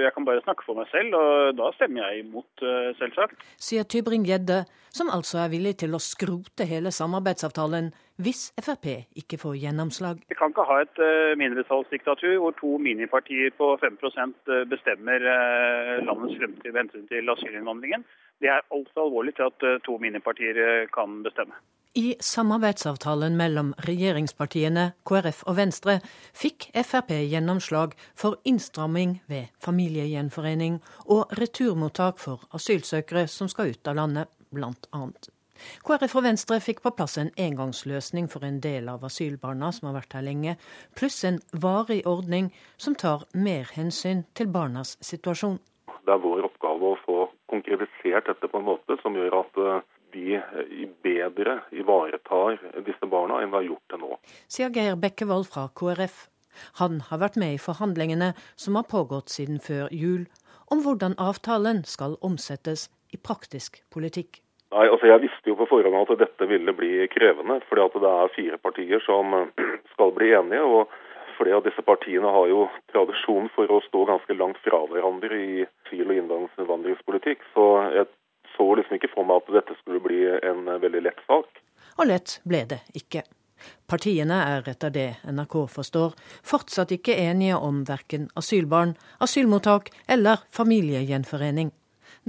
[SPEAKER 34] jeg kan bare snakke for meg selv, og da stemmer jeg imot, eh, selvsagt.
[SPEAKER 35] Sier Tybring-Gjedde, som altså er villig til å skrote hele samarbeidsavtalen hvis Frp ikke får gjennomslag.
[SPEAKER 34] Vi kan ikke ha et uh, mindretallsdiktatur hvor to minipartier på 5 eh, bestemmer uh, landets fremtid med hensyn til asylinnvandringen. Det er altfor alvorlig til at to minipartier kan bestemme.
[SPEAKER 35] I samarbeidsavtalen mellom regjeringspartiene KrF og Venstre fikk Frp gjennomslag for innstramming ved familiegjenforening og returmottak for asylsøkere som skal ut av landet, annet. KrF og Venstre fikk på plass en engangsløsning for en del av asylbarna som har vært her lenge, pluss en varig ordning som tar mer hensyn til barnas situasjon.
[SPEAKER 36] Det er vår oppgave å få konkretisert dette på en måte som gjør at vi bedre ivaretar disse barna enn vi har gjort det nå.
[SPEAKER 35] Sier Geir Bekkevold fra KrF. Han har vært med i forhandlingene som har pågått siden før jul, om hvordan avtalen skal omsettes i praktisk politikk.
[SPEAKER 36] Nei, altså Jeg visste jo på forhånd at dette ville bli krevende, fordi at det er fire partier som skal bli enige. og Flere av disse partiene har jo tradisjon for å stå ganske langt fra hverandre i asyl- og innvandringspolitikk. Så jeg så liksom ikke for meg at dette skulle bli en veldig lett sak.
[SPEAKER 35] Og lett ble det ikke. Partiene er etter det NRK forstår, fortsatt ikke enige om verken asylbarn, asylmottak eller familiegjenforening.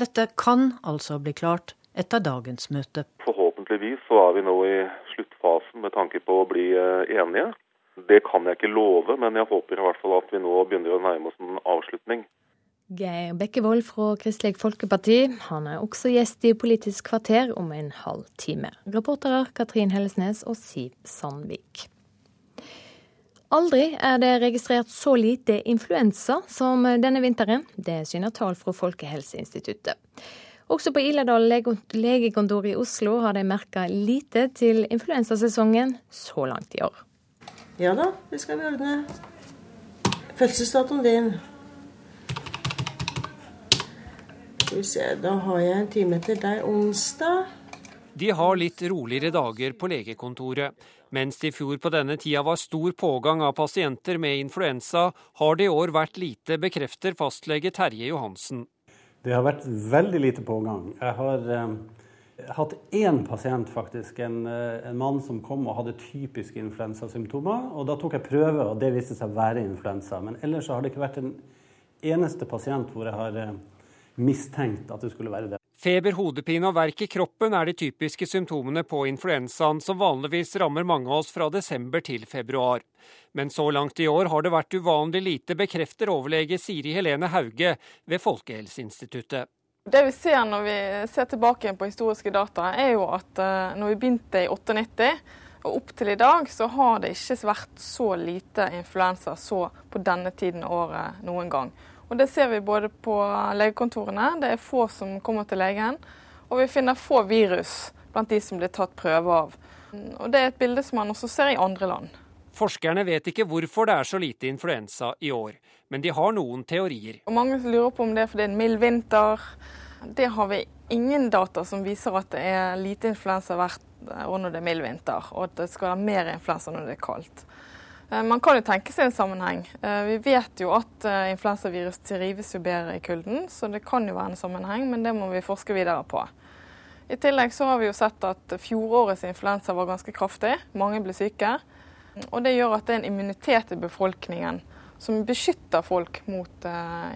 [SPEAKER 35] Dette kan altså bli klart etter dagens møte.
[SPEAKER 36] Forhåpentligvis så er vi nå i sluttfasen med tanke på å bli eh, enige. Det kan jeg ikke love, men jeg håper i hvert fall at vi nå begynner å nærme oss en avslutning.
[SPEAKER 2] Geir Bekkevold fra Kristelig Folkeparti. Han er også gjest i Politisk kvarter om en halv time. Reportere Katrin Hellesnes og Siv Sandvik. Aldri er det registrert så lite influensa som denne vinteren. Det syner tall fra Folkehelseinstituttet. Også på Iledal legekontor i Oslo har de merka lite til influensasesongen så langt i år.
[SPEAKER 37] Ja da, det skal vi ordne. Fødselsdatoen din. Skal vi se, da har jeg en time til deg onsdag.
[SPEAKER 38] De har litt roligere dager på legekontoret. Mens det i fjor på denne tida var stor pågang av pasienter med influensa, har det i år vært lite, bekrefter fastlege Terje Johansen.
[SPEAKER 39] Det har vært veldig lite pågang. Jeg har eh, hatt én pasient, faktisk. En, eh, en, mann som kom og hadde typiske influensasymptomer. og Da tok jeg prøve, og det viste seg å være influensa. Men ellers har det ikke vært en eneste pasient hvor jeg har eh, mistenkt at det skulle være det.
[SPEAKER 38] Feber, hodepine og verk i kroppen er de typiske symptomene på influensaen, som vanligvis rammer mange av oss fra desember til februar. Men så langt i år har det vært uvanlig lite, bekrefter overlege Siri Helene Hauge ved Folkehelseinstituttet.
[SPEAKER 30] Det vi ser når vi ser tilbake på historiske data, er jo at eh, når vi begynte i 98 og opp til i dag, så har det ikke vært så lite influensa så på denne tiden av året noen gang. Og Det ser vi både på legekontorene, det er få som kommer til legen, og vi finner få virus blant de som blir tatt prøve av. Og Det er et bilde som man også ser i andre land.
[SPEAKER 38] Forskerne vet ikke hvorfor det er så lite influensa i år, men de har noen teorier.
[SPEAKER 30] Og mange lurer på om det er fordi det er en mild vinter. Det har vi ingen data som viser at det er lite influensa hvert år når det er mild vinter, og at det skal være mer influensa når det er kaldt. Eh, man kan jo tenke seg en sammenheng. Eh, vi vet jo at eh, influensavirus trives jo bedre i kulden, så det kan jo være en sammenheng, men det må vi forske videre på. I tillegg så har vi jo sett at fjorårets influensa var ganske kraftig. Mange ble syke. Og det gjør at det er en immunitet i befolkningen som beskytter folk mot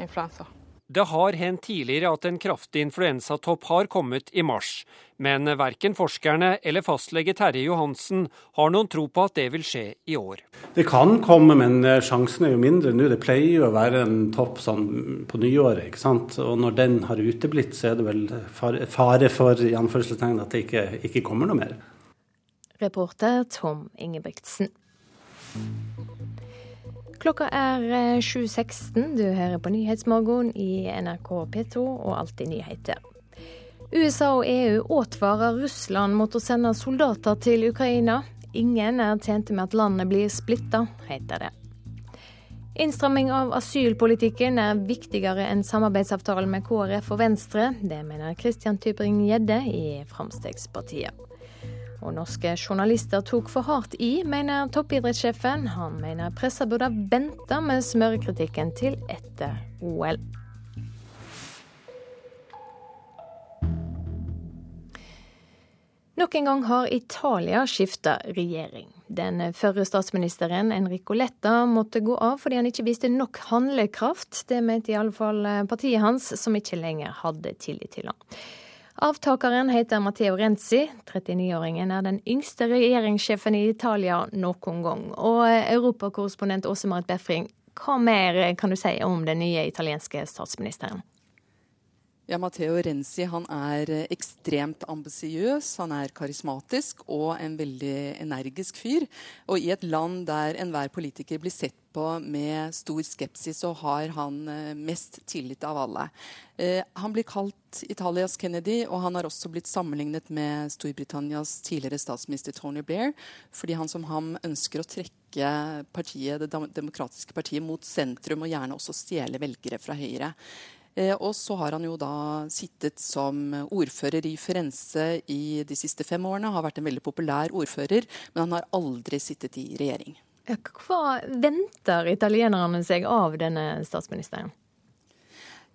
[SPEAKER 30] influensa.
[SPEAKER 38] Det har hendt tidligere at en kraftig influensatopp har kommet i mars, men verken forskerne eller fastlege Terje Johansen har noen tro på at det vil skje i år.
[SPEAKER 39] Det kan komme, men eh, sjansen er jo mindre nå. Det pleier jo å være en topp sånn på nyåret. ikke sant? Og når den har uteblitt, så er det vel fare for i anførselstegn at det ikke, ikke kommer noe mer.
[SPEAKER 2] Reporter Tom Ingebrigtsen. Klokka er 7.16. Eh, du hører på Nyhetsmorgen i NRK P2 og Alltid nyheter. USA og EU advarer Russland mot å sende soldater til Ukraina. Ingen er tjente med at landet blir splitta, heter det. Innstramming av asylpolitikken er viktigere enn samarbeidsavtalen med KrF og Venstre. Det mener Christian Tybring-Gjedde i Fremskrittspartiet. Og norske journalister tok for hardt i, mener toppidrettssjefen. Han mener pressa burde ha venta med smørekritikken til etter OL. Nok en gang har Italia skifta regjering. Den førre statsministeren Enrico Letta måtte gå av fordi han ikke viste nok handlekraft. Det mente i alle fall partiet hans, som ikke lenger hadde tillit til han. Avtakeren heter Matteo Renzi. 39-åringen er den yngste regjeringssjefen i Italia noen gang. Og europakorrespondent Åse Marit Befring, hva mer kan du si om den nye italienske statsministeren?
[SPEAKER 40] Ja, Matteo Renzi han er ekstremt ambisiøs, han er karismatisk og en veldig energisk fyr. Og i et land der enhver politiker blir sett på med stor skepsis, så har han eh, mest tillit av alle. Eh, han blir kalt Italias Kennedy, og han har også blitt sammenlignet med Storbritannias tidligere statsminister Tony Blair, fordi han som ham ønsker å trekke partiet, det demokratiske partiet mot sentrum, og gjerne også stjele velgere fra Høyre. Eh, og så har han jo da sittet som ordfører i Firenze i de siste fem årene. Har vært en veldig populær ordfører, men han har aldri sittet i regjering.
[SPEAKER 2] Hva venter italienerne seg av denne statsministeren?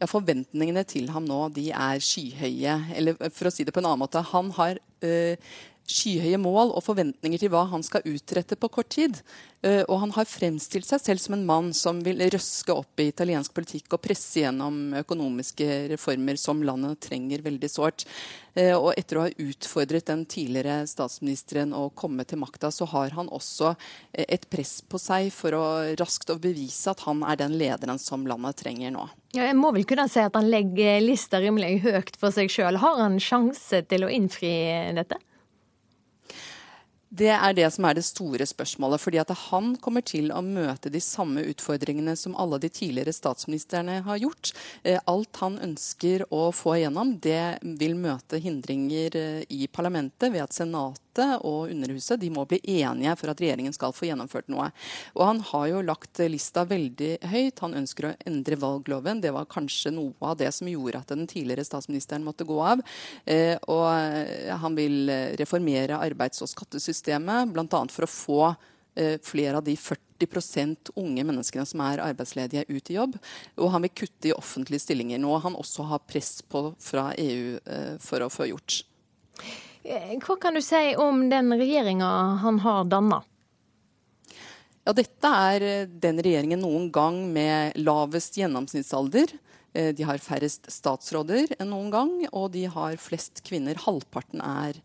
[SPEAKER 40] Ja, Forventningene til ham nå de er skyhøye. Eller for å si det på en annen måte, han har øh, skyhøye mål og forventninger til hva han skal utrette på kort tid. Uh, og han har fremstilt seg selv som en mann som vil røske opp i italiensk politikk og presse gjennom økonomiske reformer som landet trenger veldig sårt. Uh, og etter å ha utfordret den tidligere statsministeren å komme til makta, så har han også uh, et press på seg for å raskt å bevise at han er den lederen som landet trenger nå.
[SPEAKER 2] Ja, jeg må vel kunne si at han legger lista rimelig høyt for seg sjøl. Har han sjanse til å innfri dette?
[SPEAKER 40] Det er det som er det store spørsmålet. fordi at Han kommer til å møte de samme utfordringene som alle de tidligere statsministrene har gjort. Eh, alt han ønsker å få igjennom, det vil møte hindringer eh, i parlamentet ved at Senatet og Underhuset de må bli enige for at regjeringen skal få gjennomført noe. Og Han har jo lagt lista veldig høyt. Han ønsker å endre valgloven. Det var kanskje noe av det som gjorde at den tidligere statsministeren måtte gå av. Eh, og han vil reformere arbeids- og skattesystemet systemet, bl.a. for å få eh, flere av de 40% unge menneskene som er arbeidsledige, ut i jobb. Og han vil kutte i offentlige stillinger, noe han også har press på fra EU eh, for å få gjort.
[SPEAKER 2] Eh, hva kan du si om den regjeringa han har danna?
[SPEAKER 40] Ja, dette er den regjeringen noen gang med lavest gjennomsnittsalder Eh, de har færrest statsråder enn noen gang, og de har flest kvinner. Halvparten er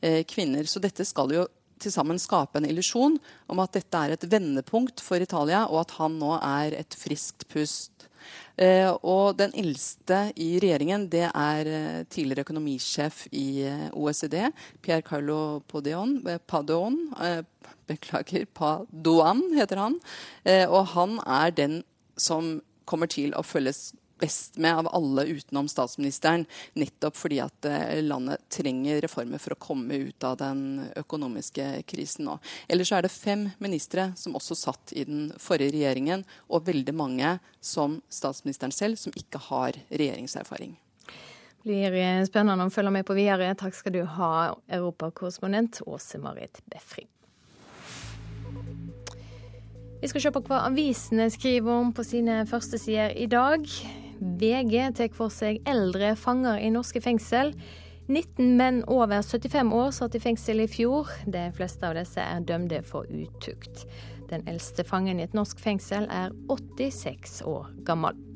[SPEAKER 40] eh, kvinner. Så dette skal jo til sammen skape en illusjon om at dette er et vendepunkt for Italia, og at han nå er et friskt pust. Eh, og den eldste i regjeringen det er eh, tidligere økonomisjef i eh, OECD, Pierre Carlo Padeon. Padon, eh, beklager, Padoan heter han. Og han er den som kommer til å følges best med av alle utenom statsministeren. Nettopp fordi at eh, landet trenger reformer for å komme ut av den økonomiske krisen nå. Ellers er det fem ministre som også satt i den forrige regjeringen, og veldig mange, som statsministeren selv, som ikke har regjeringserfaring.
[SPEAKER 2] Det blir spennende å følge med på videre. Takk skal du ha, europakorrespondent Åse Marit Befring. Vi skal se på hva avisene skriver om på sine førstesider i dag. VG tar for seg eldre fanger i norske fengsel. 19 menn over 75 år satt i fengsel i fjor. De fleste av disse er dømte for utukt. Den eldste fangen i et norsk fengsel er 86 år gammel.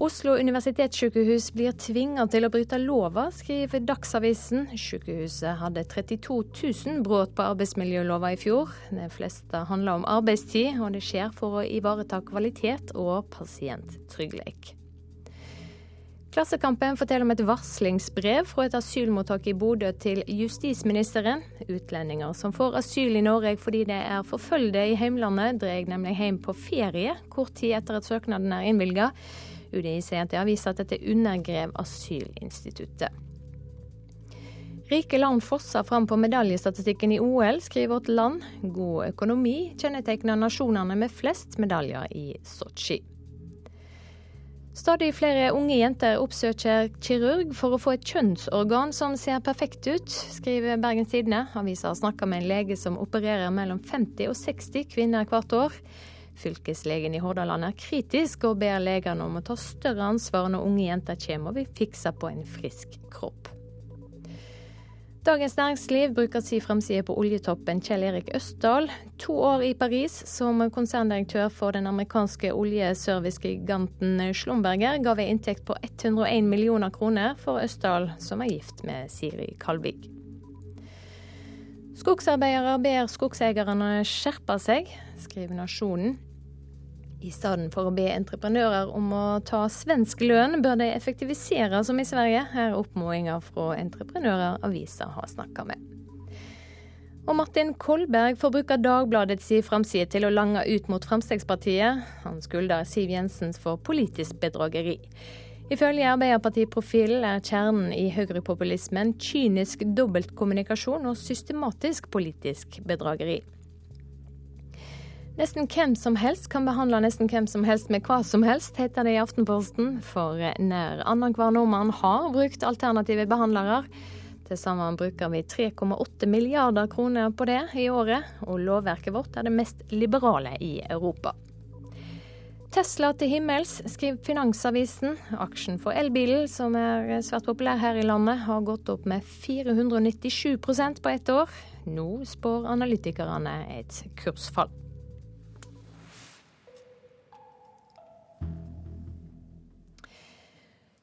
[SPEAKER 2] Oslo universitetssykehus blir tvinga til å bryte lova, skriver Dagsavisen. Sykehuset hadde 32 000 brudd på arbeidsmiljølova i fjor. De fleste handler om arbeidstid, og det skjer for å ivareta kvalitet og pasienttrygghet. Klassekampen forteller om et varslingsbrev fra et asylmottak i Bodø til justisministeren. Utlendinger som får asyl i Norge fordi de er forfølgde i heimlandet, drar nemlig hjem på ferie kort tid etter at søknaden er innvilga. UDI sier at det har vist at dette undergrev asylinstituttet. Rike land fosser fram på medaljestatistikken i OL, skriver Vårt Land. God økonomi kjennetegner nasjonene med flest medaljer i Sotsji. Stadig flere unge jenter oppsøker kirurg for å få et kjønnsorgan som ser perfekt ut, skriver Bergens Tidende. Avisa har snakka med en lege som opererer mellom 50 og 60 kvinner hvert år. Fylkeslegen i Hordaland er kritisk og ber legene om å ta større ansvar når unge jenter kommer og vil fikse på en frisk kropp. Dagens Næringsliv bruker sin framside på oljetoppen Kjell Erik Østdal. To år i Paris som konserndirektør for den amerikanske oljeservicegiganten Schlumberger ga en inntekt på 101 millioner kroner for Østdal, som er gift med Siri Kalvik. Skogsarbeidere ber skogseierne skjerpe seg, skriver Nasjonen. I stedet for å be entreprenører om å ta svensk lønn, bør de effektivisere som i Sverige. Er oppfordringer fra entreprenører avisa har snakka med. Og Martin Kolberg får bruke Dagbladets framside til å lange ut mot Fremskrittspartiet. Han skylder Siv Jensen for politisk bedrageri. Ifølge Arbeiderpartiprofilen er kjernen i høyrepopulismen kynisk dobbeltkommunikasjon og systematisk politisk bedrageri. Nesten hvem som helst kan behandle nesten hvem som helst med hva som helst, heter det i Aftenposten. For nær annenhver nordmann har brukt alternative behandlere. Til sammen bruker vi 3,8 milliarder kroner på det i året, og lovverket vårt er det mest liberale i Europa. Tesla til himmels, skriver Finansavisen. Aksjen for elbilen, som er svært populær her i landet, har gått opp med 497% på ett år. Nå spår analytikerne et kursfall.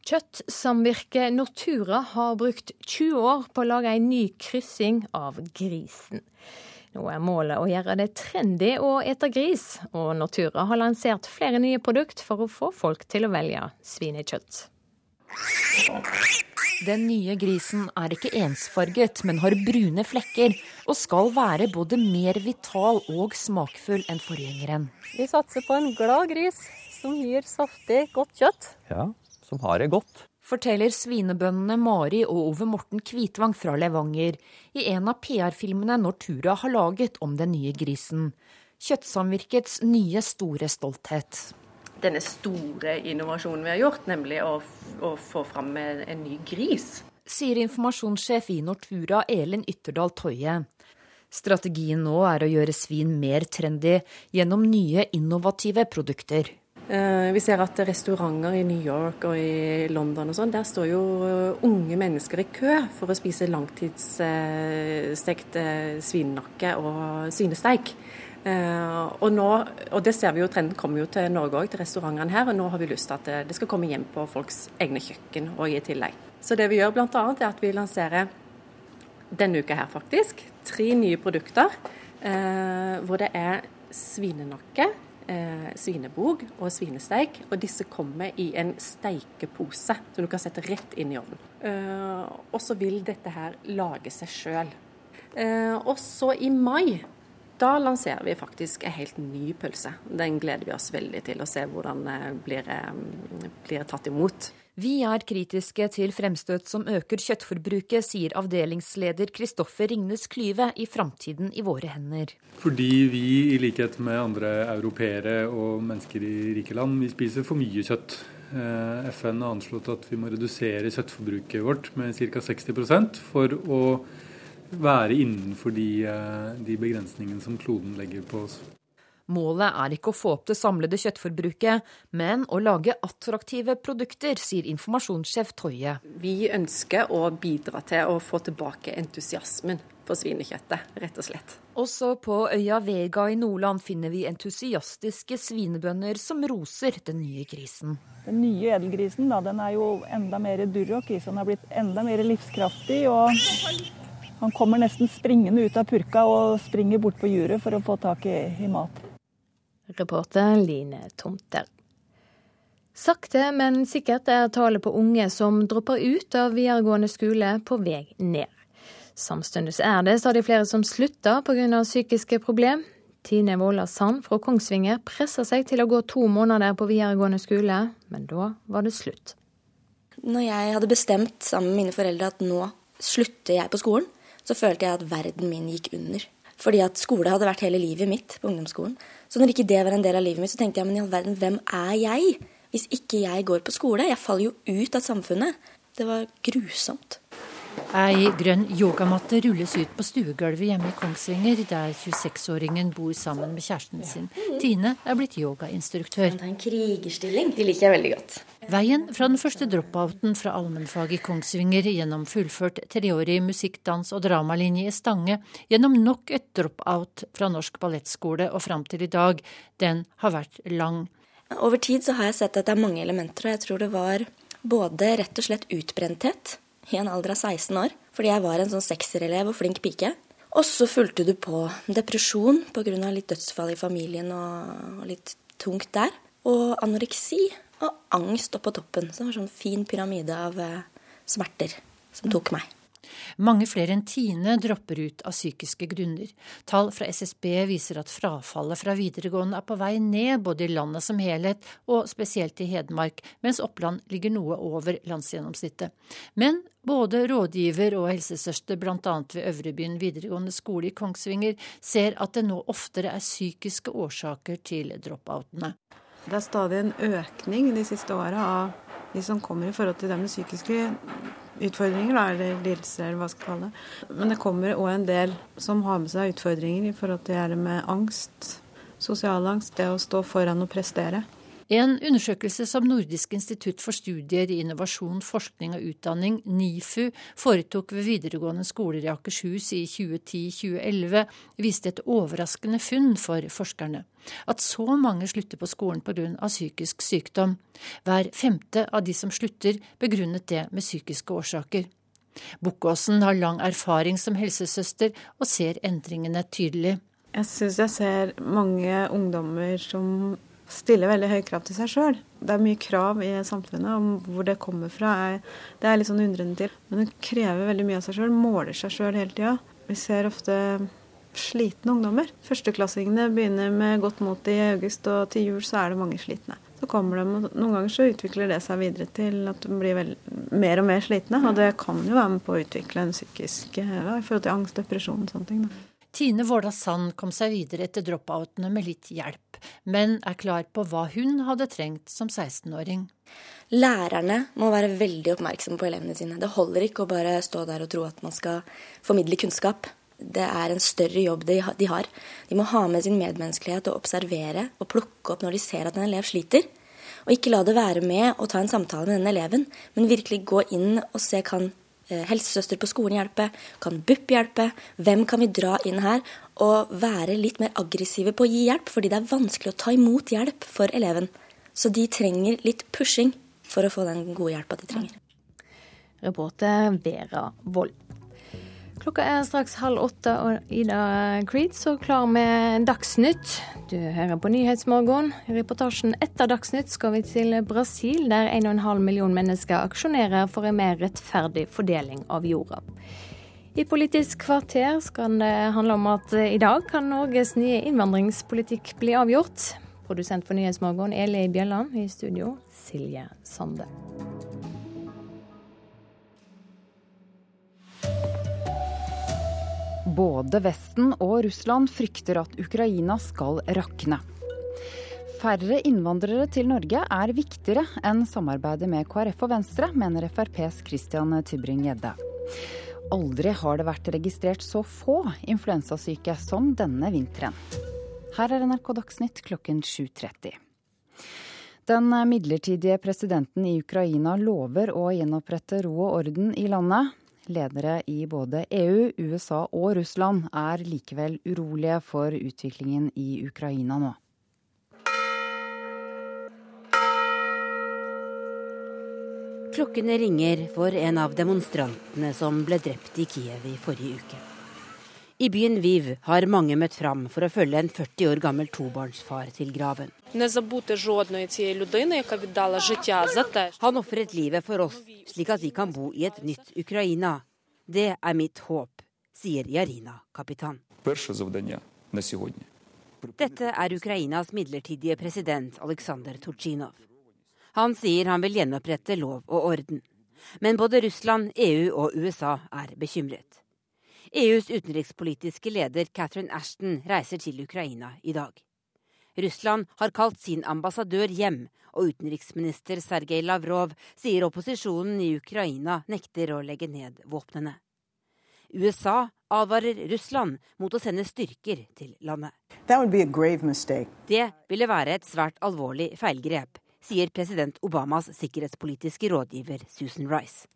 [SPEAKER 2] Kjøttsamvirket Nortura har brukt 20 år på å lage en ny kryssing av grisen. Nå er målet å gjøre det trendy å ete gris, og Nortura har lansert flere nye produkt for å få folk til å velge svinekjøtt.
[SPEAKER 41] Den nye grisen er ikke ensfarget, men har brune flekker, og skal være både mer vital og smakfull enn forgjengeren.
[SPEAKER 42] Vi satser på en glad gris som gir saftig, godt kjøtt.
[SPEAKER 43] Ja, som har det godt
[SPEAKER 41] forteller svinebøndene Mari og Ove Morten Kvitvang fra Levanger i en av PR-filmene Nortura har laget om den nye grisen. Kjøttsamvirkets nye store stolthet.
[SPEAKER 44] Denne store innovasjonen vi har gjort, nemlig å, å få fram en, en ny gris.
[SPEAKER 41] Sier informasjonssjef i Nortura Elin Ytterdal Toje. Strategien nå er å gjøre svin mer trendy gjennom nye, innovative produkter.
[SPEAKER 44] Eh, vi ser at restauranter i New York og i London og sånn, der står jo eh, unge mennesker i kø for å spise langtidsstekt eh, svinenakke og svinesteik. Og, nå, og det ser vi jo, Trenden kommer jo til Norge òg, til restaurantene her. og Nå har vi lyst til at det, skal komme hjem på folks egne kjøkken og i tillegg. Så det vi gjør bl.a. er at vi lanserer denne uka her faktisk tre nye produkter. Hvor det er svinenakke, eh, svinebog og svinesteik. Og disse kommer i en steikepose som du kan sette rett inn i ovnen. Eh, og så vil dette her lage seg sjøl. Eh, og så i mai da lanserer vi faktisk en helt ny pølse. Den gleder vi oss veldig til å se hvordan det blir, eh, blir tatt imot.
[SPEAKER 41] Vi er kritiske til fremstøt som øker kjøttforbruket, sier avdelingsleder Kristoffer Ringnes Klyve i Framtiden i våre hender.
[SPEAKER 45] Fordi vi, i likhet med andre europeere og mennesker i rike land, vi spiser for mye kjøtt. Eh, FN har anslått at vi må redusere kjøttforbruket vårt med ca. 60 for å være innenfor de, eh, de begrensningene som kloden legger på oss.
[SPEAKER 41] Målet er ikke å få opp det samlede kjøttforbruket, men å lage attraktive produkter, sier informasjonssjef Toje.
[SPEAKER 44] Vi ønsker å bidra til å få tilbake entusiasmen for svinekjøttet, rett og slett.
[SPEAKER 41] Også på øya Vega i Nordland finner vi entusiastiske svinebønder som roser den nye grisen.
[SPEAKER 46] Den nye edelgrisen da, den er jo enda mer durrock i, så den har blitt enda mer livskraftig. og han kommer nesten springende ut av purka og springer bort på juret for å få tak i, i mat.
[SPEAKER 2] Reporter Line Tomter. Sakte, men sikkert er tallet på unge som dropper ut av videregående skole på vei ned. Samtidig er det stadig flere som slutter pga. psykiske problem. Tine Våla Sand fra Kongsvinger pressa seg til å gå to måneder på videregående skole, men da var det slutt.
[SPEAKER 47] Når jeg hadde bestemt sammen med mine foreldre at nå slutter jeg på skolen, så følte jeg at verden min gikk under. Fordi at skole hadde vært hele livet mitt på ungdomsskolen. Så når ikke det var en del av livet mitt, så tenkte jeg men i all verden, hvem er jeg? Hvis ikke jeg går på skole. Jeg faller jo ut av samfunnet. Det var grusomt.
[SPEAKER 48] Ei grønn yogamatte rulles ut på stuegulvet hjemme i Kongsvinger, der 26-åringen bor sammen med kjæresten sin. Tine er blitt yogainstruktør.
[SPEAKER 47] Det er en krigerstilling. De liker jeg veldig godt.
[SPEAKER 48] Veien fra den første dropouten fra allmennfag i Kongsvinger gjennom fullført treårig musikk, dans og dramalinje i Stange, gjennom nok et dropout fra Norsk ballettskole og fram til i dag, den har vært lang.
[SPEAKER 47] Over tid så har jeg sett at det er mange elementer, og jeg tror det var både rett og slett utbrenthet i en alder av 16 år, fordi jeg var en sånn sekserelev og flink pike. Og så fulgte du på depresjon pga. litt dødsfall i familien og, litt tungt der. Og anoreksi og angst oppå toppen. Så det var sånn fin pyramide av eh, smerter som tok meg.
[SPEAKER 48] Mange flere enn Tine dropper ut av psykiske grunner. Tall fra SSB viser at frafallet fra videregående er på vei ned, både i landet som helhet og spesielt i Hedmark, mens Oppland ligger noe over landsgjennomsnittet. Men både rådgiver og helsesøster bl.a. ved Øvrebyen videregående skole i Kongsvinger ser at det nå oftere er psykiske årsaker til dropoutene.
[SPEAKER 49] Det er stadig en økning de siste åra av de som kommer i forhold til det med psykiske utfordringer, eller lidelser, eller hva skal kalle det. Men det kommer òg en del som har med seg utfordringer i forhold til det med angst, sosial angst, det å stå foran og prestere.
[SPEAKER 48] En undersøkelse som Nordisk institutt for studier i innovasjon, forskning og utdanning, NIFU, foretok ved videregående skoler i Akershus i 2010-2011, viste et overraskende funn for forskerne. At så mange slutter på skolen pga. psykisk sykdom. Hver femte av de som slutter, begrunnet det med psykiske årsaker. Bukkåsen har lang erfaring som helsesøster og ser endringene tydelig.
[SPEAKER 49] Jeg syns jeg ser mange ungdommer som stiller veldig høye krav til seg sjøl. Det er mye krav i samfunnet om hvor det kommer fra. Det er litt sånn undrende til. Men det krever veldig mye av seg sjøl. Måler seg sjøl hele tida. Vi ser ofte slitne ungdommer. Førsteklassingene begynner med godt mot i august, og til jul så er det mange slitne. Så kommer de, og Noen ganger så utvikler det seg videre til at de blir vel, mer og mer slitne. Og det kan jo være med på å utvikle en psykisk i forhold til angst, depresjon og sånne ting. Da.
[SPEAKER 48] Tine Våla Sand kom seg videre etter dropoutene med litt hjelp, men er klar på hva hun hadde trengt som 16-åring.
[SPEAKER 47] Lærerne må være veldig oppmerksomme på elevene sine. Det holder ikke å bare stå der og tro at man skal formidle kunnskap. Det er en større jobb de har. De må ha med sin medmenneskelighet og observere og plukke opp når de ser at en elev sliter. Og ikke la det være med å ta en samtale med den eleven, men virkelig gå inn og se kan helsesøster på skolen hjelpe? Kan BUP hjelpe? Hvem kan vi dra inn her? Og være litt mer aggressive på å gi hjelp, fordi det er vanskelig å ta imot hjelp for eleven. Så de trenger litt pushing for å få den gode hjelpa de trenger.
[SPEAKER 2] Reporter Vera Wold. Klokka er straks halv åtte, og Ida Creed så klar med Dagsnytt. Du hører på Nyhetsmorgen. I reportasjen etter Dagsnytt skal vi til Brasil, der 1,5 million mennesker aksjonerer for en mer rettferdig fordeling av jorda. I Politisk kvarter skal det handle om at i dag kan Norges nye innvandringspolitikk bli avgjort. Produsent for Nyhetsmorgen Eli Bjelland, i studio Silje Sande.
[SPEAKER 29] Både Vesten og Russland frykter at Ukraina skal rakne. Færre innvandrere til Norge er viktigere enn samarbeidet med KrF og Venstre, mener FrPs Christian Tybring-Gjedde. Aldri har det vært registrert så få influensasyke som denne vinteren. Her er NRK Dagsnytt klokken 7.30. Den midlertidige presidenten i Ukraina lover å gjenopprette ro og orden i landet. Ledere i både EU, USA og Russland er likevel urolige for utviklingen i Ukraina nå.
[SPEAKER 3] Klokkene ringer for en av demonstrantene som ble drept i Kiev i forrige uke. I byen Viv har mange møtt fram for å følge en 40 år gammel tobarnsfar til graven. Han ofret livet for oss, slik at vi kan bo i et nytt Ukraina. Det er mitt håp, sier Jarina, kapitan. Dette er Ukrainas midlertidige president Aleksandr Turchinov. Han sier han vil gjenopprette lov og orden. Men både Russland, EU og USA er bekymret. EUs utenrikspolitiske leder Catherine Ashton reiser til Ukraina i dag. Russland har kalt sin ambassadør hjem, og utenriksminister Sergej Lavrov sier opposisjonen i Ukraina nekter å legge ned våpnene. USA advarer Russland mot å sende styrker til landet. Det ville være et svært alvorlig feilgrep, sier president Obamas sikkerhetspolitiske rådgiver Susan Rice.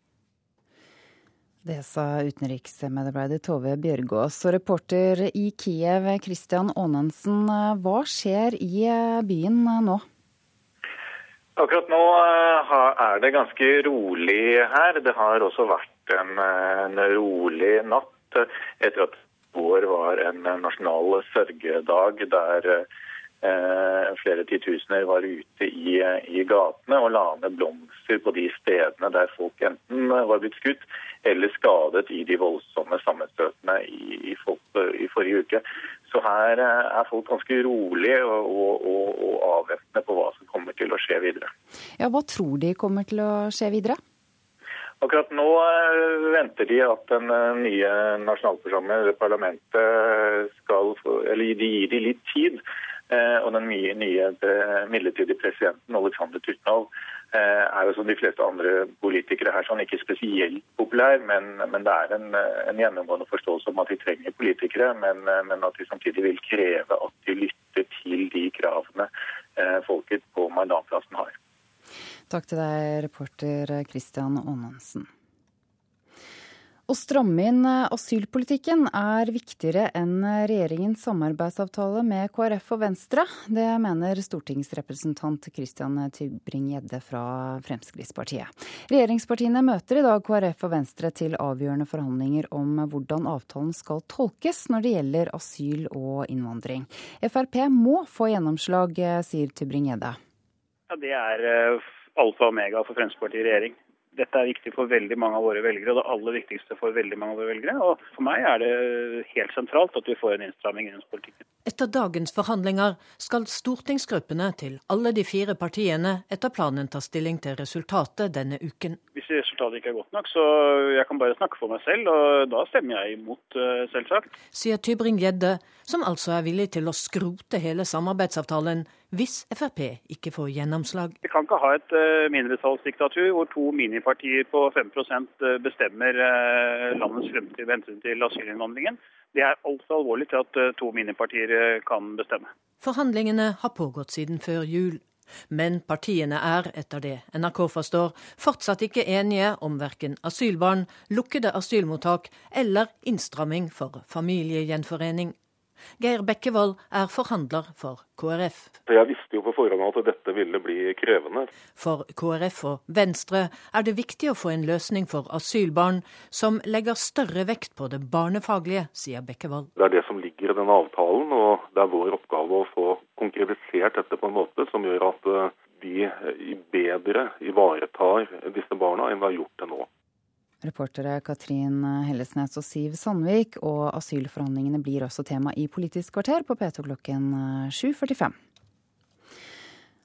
[SPEAKER 29] Det sa utenriksmedarbeider Tove Bjørgaas. Og reporter i Kiev, Christian Aanensen, hva skjer i eh, byen eh, nå?
[SPEAKER 32] Akkurat nå eh, er det ganske rolig her. Det har også vært en, rolig natt etter at i går var en nasjonal sørgedag der flere titusener var ute i, i, gatene og la ned blomster på de stedene der folk enten var blitt skutt eller skadet i de voldsomme sammenstøtene i, i, i forrige uke. Så her eh, er folk ganske rolige og, og, og, avventende på hva som kommer til å skje videre.
[SPEAKER 29] Ja, Hva tror de kommer til å skje videre?
[SPEAKER 32] Akkurat nå eh, venter de at den nye nasjonalforsamlingen, parlamentet, skal Eller de gir de litt tid Eh, og den nye, eh, midlertidige presidenten, Aleksandr Tutnov, eh, er jo som de fleste andre politikere her sånn ikke spesielt populær, men, men det er en, en, gjennomgående forståelse om at de trenger politikere, men, men, at de samtidig vil kreve at de lytter til de kravene folket på Maidanplassen har.
[SPEAKER 29] Takk til deg, reporter Christian Aanensen. Å stramme inn eh, asylpolitikken er viktigere enn regjeringens samarbeidsavtale med KrF og Venstre. Det mener stortingsrepresentant Christian Tybring-Gjedde fra Fremskrittspartiet. Regjeringspartiene møter i dag KrF og Venstre til avgjørende forhandlinger om hvordan avtalen skal tolkes når det gjelder asyl og innvandring. Frp må få gjennomslag, eh, sier Tybring-Gjedde.
[SPEAKER 34] Ja, det er eh, alfa og omega for Fremskrittspartiet i regjering dette er viktig for veldig mange av våre velgere, og det aller viktigste for veldig mange av våre velgere. Og for meg er det helt sentralt at vi får en innstramming i politikken.
[SPEAKER 35] Etter dagens forhandlinger skal stortingsgruppene til alle de fire partiene etter planen ta stilling til resultatet denne uken.
[SPEAKER 34] Hvis resultatet ikke er godt nok, så jeg kan bare snakke for meg selv, og da stemmer jeg imot, eh, selvsagt.
[SPEAKER 35] Sier Tybring-Gjedde, som altså er villig til å skrote hele samarbeidsavtalen hvis Frp ikke får gjennomslag.
[SPEAKER 34] Vi kan ikke ha et uh, mindretallsdiktatur hvor to minipartier på 5 eh, bestemmer uh, landets fremtid med hensyn til asylinnvandringen. Det er altfor alvorlig til at to minipartier kan bestemme.
[SPEAKER 35] Forhandlingene har pågått siden før jul. Men partiene er, etter det NRK forstår, fortsatt ikke enige om verken asylbarn, lukkede asylmottak eller innstramming for familiegjenforening. Geir Bekkevold er forhandler for KrF.
[SPEAKER 50] Jeg visste jo på forhånd at dette ville bli krevende.
[SPEAKER 35] For KrF og Venstre er det viktig å få en løsning for asylbarn som legger større vekt på det barnefaglige, sier Bekkevold.
[SPEAKER 50] Det er det som ligger i den avtalen, og det er vår oppgave å få konkretisert dette på en måte som gjør at eh, vi bedre ivaretar disse barna enn vi har gjort til nå.
[SPEAKER 29] Reportere Katrin Hellesnes og Siv Sandvik, og asylforhandlingene blir også tema i Politisk kvarter på P2 klokken 7.45.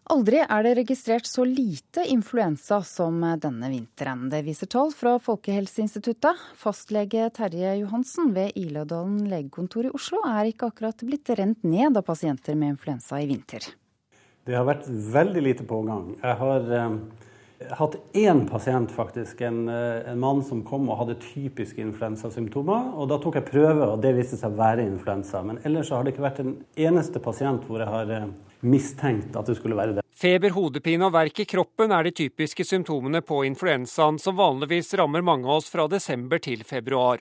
[SPEAKER 29] Aldri er det registrert så lite influensa som denne vinteren. Det viser tall fra Folkehelseinstituttet. Fastlege Terje Johansen ved Iladalen legekontor i Oslo er ikke akkurat blitt rent ned av pasienter med influensa i vinter.
[SPEAKER 51] Det har vært veldig lite pågang. Jeg har eh, hatt én pasient, faktisk. En, eh, en, mann som kom og hadde typiske influensasymptomer. og Da tok jeg prøve, og det viste seg å være influensa. Men ellers har det ikke vært en eneste pasient hvor jeg har eh, mistenkt at det skulle være det.
[SPEAKER 38] Feber, hodepine og verk i kroppen er de typiske symptomene på influensaen, som vanligvis rammer mange av oss fra desember til februar.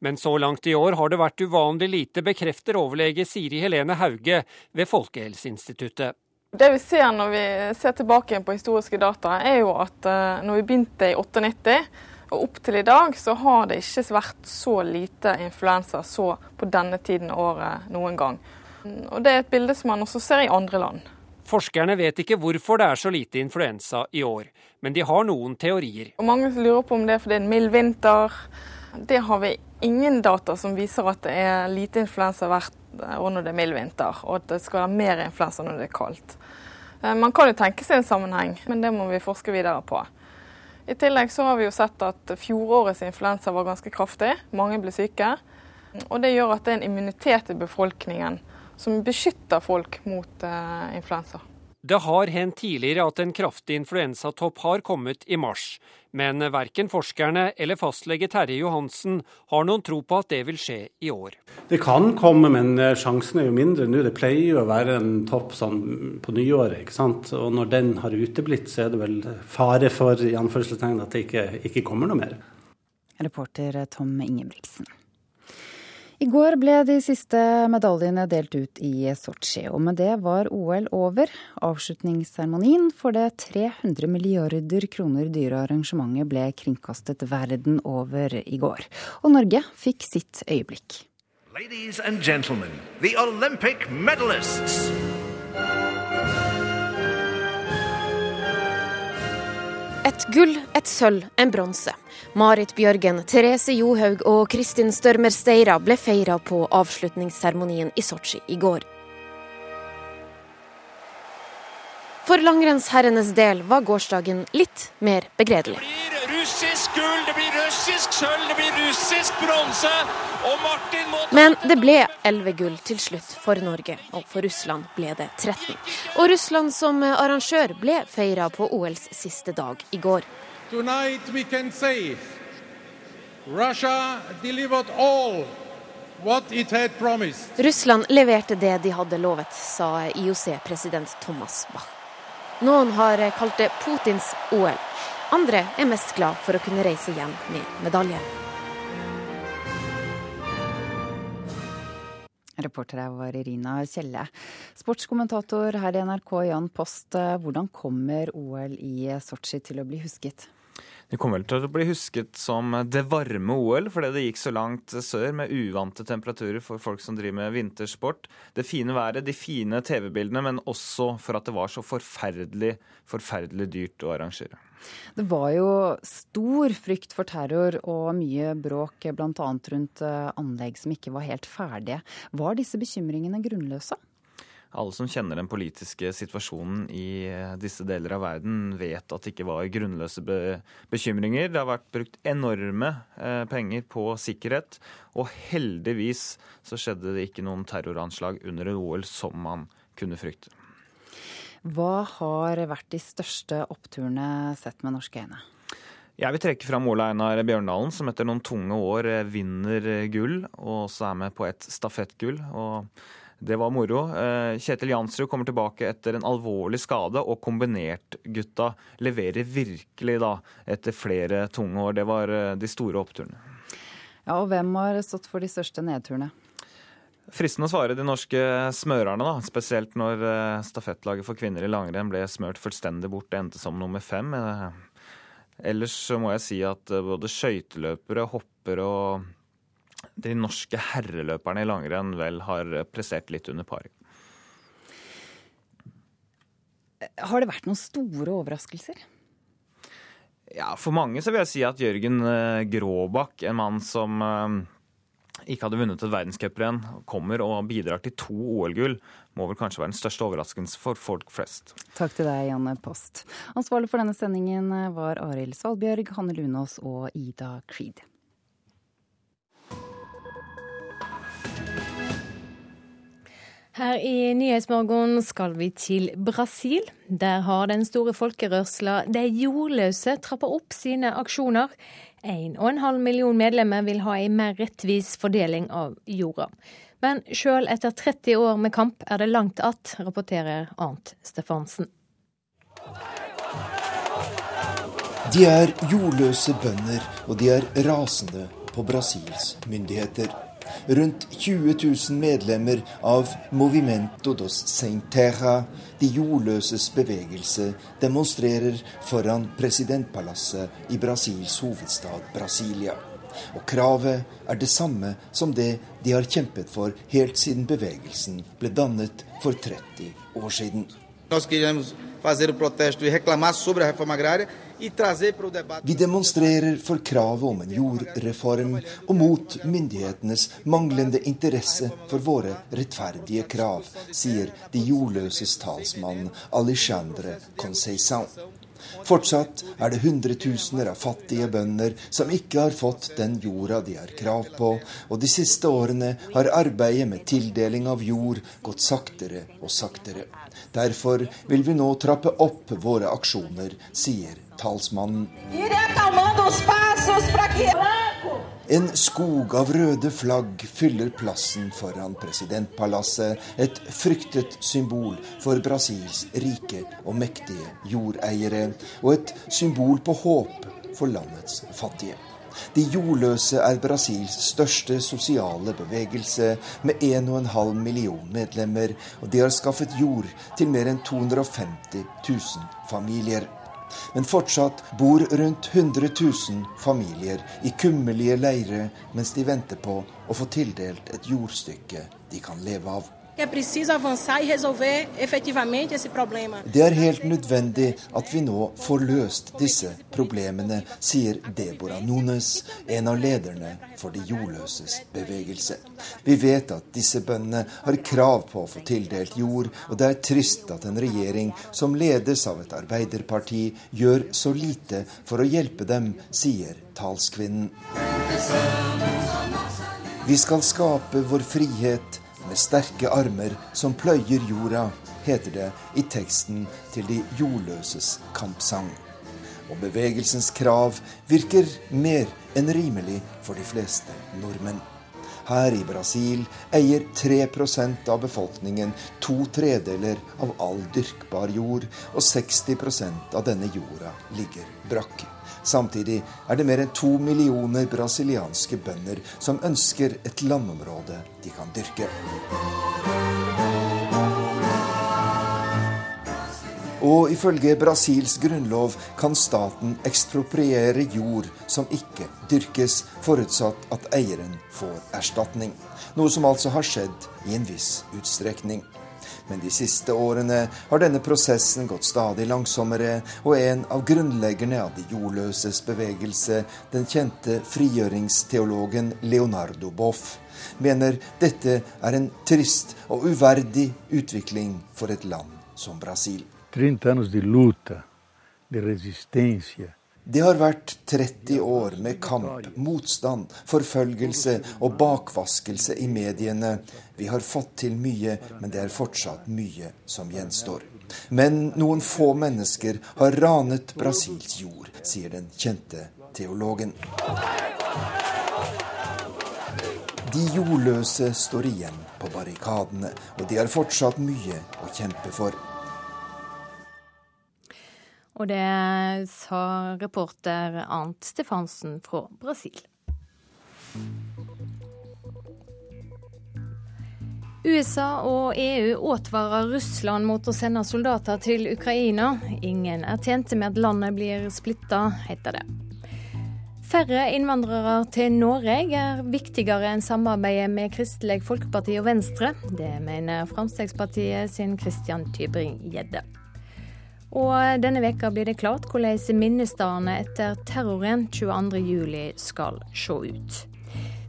[SPEAKER 38] Men så langt i år har det vært uvanlig lite, bekrefter overlege Siri Helene Hauge ved Folkehelseinstituttet.
[SPEAKER 30] Det vi ser når vi ser tilbake på historiske data, er jo at eh, når vi begynte i 98 og opp til i dag, så har det ikke vært så lite influensa så på denne tiden av året noen gang. Og Det er et bilde som man også ser i andre land.
[SPEAKER 38] Forskerne vet ikke hvorfor det er så lite influensa i år, men de har noen teorier.
[SPEAKER 30] Og mange lurer på om det er fordi det er en mild vinter. Det har vi ingen data som viser at det er lite influensa hvert og når det er mild vinter, og at det skal være mer influensa når det er kaldt. Eh, man kan jo tenke seg en sammenheng, men det må vi forske videre på. I tillegg så har vi jo sett at fjorårets influensa var ganske kraftig. Mange ble syke. Og det gjør at det er en immunitet i befolkningen som beskytter folk mot uh, influensa.
[SPEAKER 38] Det har hendt tidligere at en kraftig influensatopp har kommet i mars, men verken forskerne eller fastlege Terje Johansen har noen tro på at det vil skje i år.
[SPEAKER 51] Det kan komme, men eh, sjansen er jo mindre nå. Det pleier jo å være en topp sånn på nyåret. ikke sant? Og når den har uteblitt, så er det vel fare for i at det ikke, ikke kommer noe mer.
[SPEAKER 29] Reporter Tom Ingebrigtsen. I går ble de siste medaljene delt ut i Sotsji, og med det var OL over. Avslutningsseremonien for det 300 milliarder kroner dyre arrangementet ble kringkastet verden over i går. Og Norge fikk sitt øyeblikk. Ladies and gentlemen, the Olympic medalists.
[SPEAKER 8] Et gull, et sølv, en bronse. Marit Bjørgen, Therese Johaug og Kristin Størmer Steira ble feira på avslutningsseremonien i Sotsji i går. For langrennsherrenes del var gårsdagen litt mer begredelig.
[SPEAKER 52] Russisk gull, det blir russisk sølv, det blir russisk bronse. Og Martin må
[SPEAKER 8] Men det ble elleve gull til slutt for Norge, og for Russland ble det 13. Og Russland som arrangør ble feira på OLs siste dag i går.
[SPEAKER 49] Tonight we can say Russia delivered all what it had promised.
[SPEAKER 8] Russland leverte det de hadde lovet, sa IOC-president Thomas Bach. Noen har kalt det Putins OL. Andre er mest glad for å kunne reise hjem med medalje.
[SPEAKER 29] Reporter her var Irina Kjelle. Sportskommentator her i NRK, Jan Post. Hvordan kommer OL i Sotsji til å bli husket?
[SPEAKER 12] Det kommer vel til å bli husket som det varme OL, fordi det gikk så langt sør med uvante temperaturer for folk som driver med vintersport. Det fine været, de fine TV-bildene, men også for at det var så forferdelig, forferdelig dyrt å arrangere.
[SPEAKER 29] Det var jo stor frykt for terror og mye bråk, bl.a. rundt eh, anlegg som ikke var helt ferdige. Var disse bekymringene grunnløse?
[SPEAKER 12] alle som kjenner den politiske situasjonen i eh, disse deler av verden, vet at det ikke var grunnløse be bekymringer. Det har vært brukt enorme eh, penger på sikkerhet, og heldigvis så skjedde det ikke noen terroranslag under OL som man kunne frykte.
[SPEAKER 29] Hva har vært de største oppturene sett med norske øyne?
[SPEAKER 12] Jeg vil trekke fram Ole Einar Bjørndalen, som etter noen tunge år eh, vinner gull, og også er med på et stafettgull. og
[SPEAKER 53] Det var moro. Eh, Kjetil Jansrud kommer tilbake etter en alvorlig skade, og kombinertgutta leverer virkelig da etter flere tunge år. Det var eh, de store oppturene.
[SPEAKER 29] Ja, og hvem har stått for de største nedturene?
[SPEAKER 53] Fristende å svare de norske smørerne, da. Spesielt når eh, stafettlaget for kvinner i langrenn ble smørt fullstendig bort. Det endte som nummer fem. Ellers så må jeg si at både skøyteløpere, hoppere og de norske herreløperne i langrenn vel har prestert litt under par.
[SPEAKER 29] Har det vært noen store overraskelser?
[SPEAKER 53] Ja, For mange så vil jeg si at Jørgen eh, Gråbakk, en mann som eh, ikke hadde vunnet et verdenscuprenn, kommer og bidrar til to OL-gull, må vel kanskje være den største overraskelsen for folk flest.
[SPEAKER 29] Takk til deg, Janne Post. Ansvarlig for denne sendingen var Arild Svalbjørg, Hanne Lunås og Ida Creed.
[SPEAKER 2] Her i Nyhetsmorgen skal vi til Brasil. Der har den store folkerørsla De jordløse trappa opp sine aksjoner. 1,5 million medlemmer vil ha en mer rettvis fordeling av jorda. Men sjøl etter 30 år med kamp er det langt att, rapporterer Arnt Stefansen.
[SPEAKER 54] De er jordløse bønder, og de er rasende på Brasils myndigheter. Rundt 20 000 medlemmer av Movimento dos Sem Terra, de jordløses bevegelse, demonstrerer foran presidentpalasset i Brasils hovedstad Brasilia. Og kravet er det samme som det de har kjempet for helt siden bevegelsen ble dannet for 30 år siden. Nós queríamos fazer o protesto e reclamar sobre a reforma agrária vi demonstrerer for kravet om en jordreform og mot myndighetenes manglende interesse for våre rettferdige krav, sier de jordløses talsmann Alexandre Conceição. Fortsatt er det hundretusener av fattige bønder som ikke har fått den jorda de har krav på, og de siste årene har arbeidet med tildeling av jord gått saktere og saktere. Derfor vil vi nå trappe opp våre aksjoner, sier talsmannen. En skog av røde flagg fyller plassen foran presidentpalasset, et fryktet symbol for Brasils rike og mektige jordeiere, og et symbol på håp for landets fattige. De jordløse er Brasils største sosiale bevegelse, med 1,5 million medlemmer, og de har skaffet jord til mer enn 250 000 familier. Men fortsatt bor rundt 100 000 familier i kummerlige leirer mens de venter på å få tildelt et jordstykke de kan leve av. E Det er helt nødvendig at vi nå får løst disse problemene, sier Deborah Nunes, en av lederne for de jordløses bevegelse. Vi vet at disse bøndene har krav på å få tildelt jord, og det er trist at en regjering som ledes av et arbeiderparti, gjør så lite for å hjelpe dem, sier talskvinnen. Vi skal skape vår frihet med sterke armer som pløyer jorda, heter det i teksten til de jordløses kampsang. Og bevegelsens krav virker mer enn rimelig for de fleste nordmenn. Her i Brasil eier 3% av befolkningen to tredeler av all dyrkbar jord, og 60% av denne jorda ligger brakk. Samtidig er det mer enn to millioner brasilianske bønder som ønsker et landområde de kan dyrke. Og ifølge Brasils grunnlov kan staten ekspropriere jord som ikke dyrkes, forutsatt at eieren får erstatning. Noe som altså har skjedd i en viss utstrekning. Men de siste årene har denne prosessen gått stadig langsommere, og en av grunnleggerne av de jordløses bevegelse, den kjente frigjøringsteologen Leonardo Boff, mener dette er en trist og uverdig utvikling for et land som Brasil. 30 anos de luta, de det har vært 30 år med kamp, motstand, forfølgelse og bakvaskelse i mediene. Vi har fått til mye, men det er fortsatt mye som gjenstår. Men noen få mennesker har ranet Brasils jord, sier den kjente teologen. De jordløse står igjen på barrikadene, og de har fortsatt mye å kjempe for.
[SPEAKER 2] Og det sa reporter Arnt Stefansen fra Brasil. USA og EU advarer Russland mot å sende soldater til Ukraina. Ingen er tjente med at landet blir splitta, heter det. Færre innvandrere til Norge er viktigere enn samarbeidet med Kristelig Folkeparti og Venstre. Det mener Frp sin Christian Tybring-Gjedde. Og denne veka blir det klart hvordan minnestedene etter terroren 22.07 skal se ut.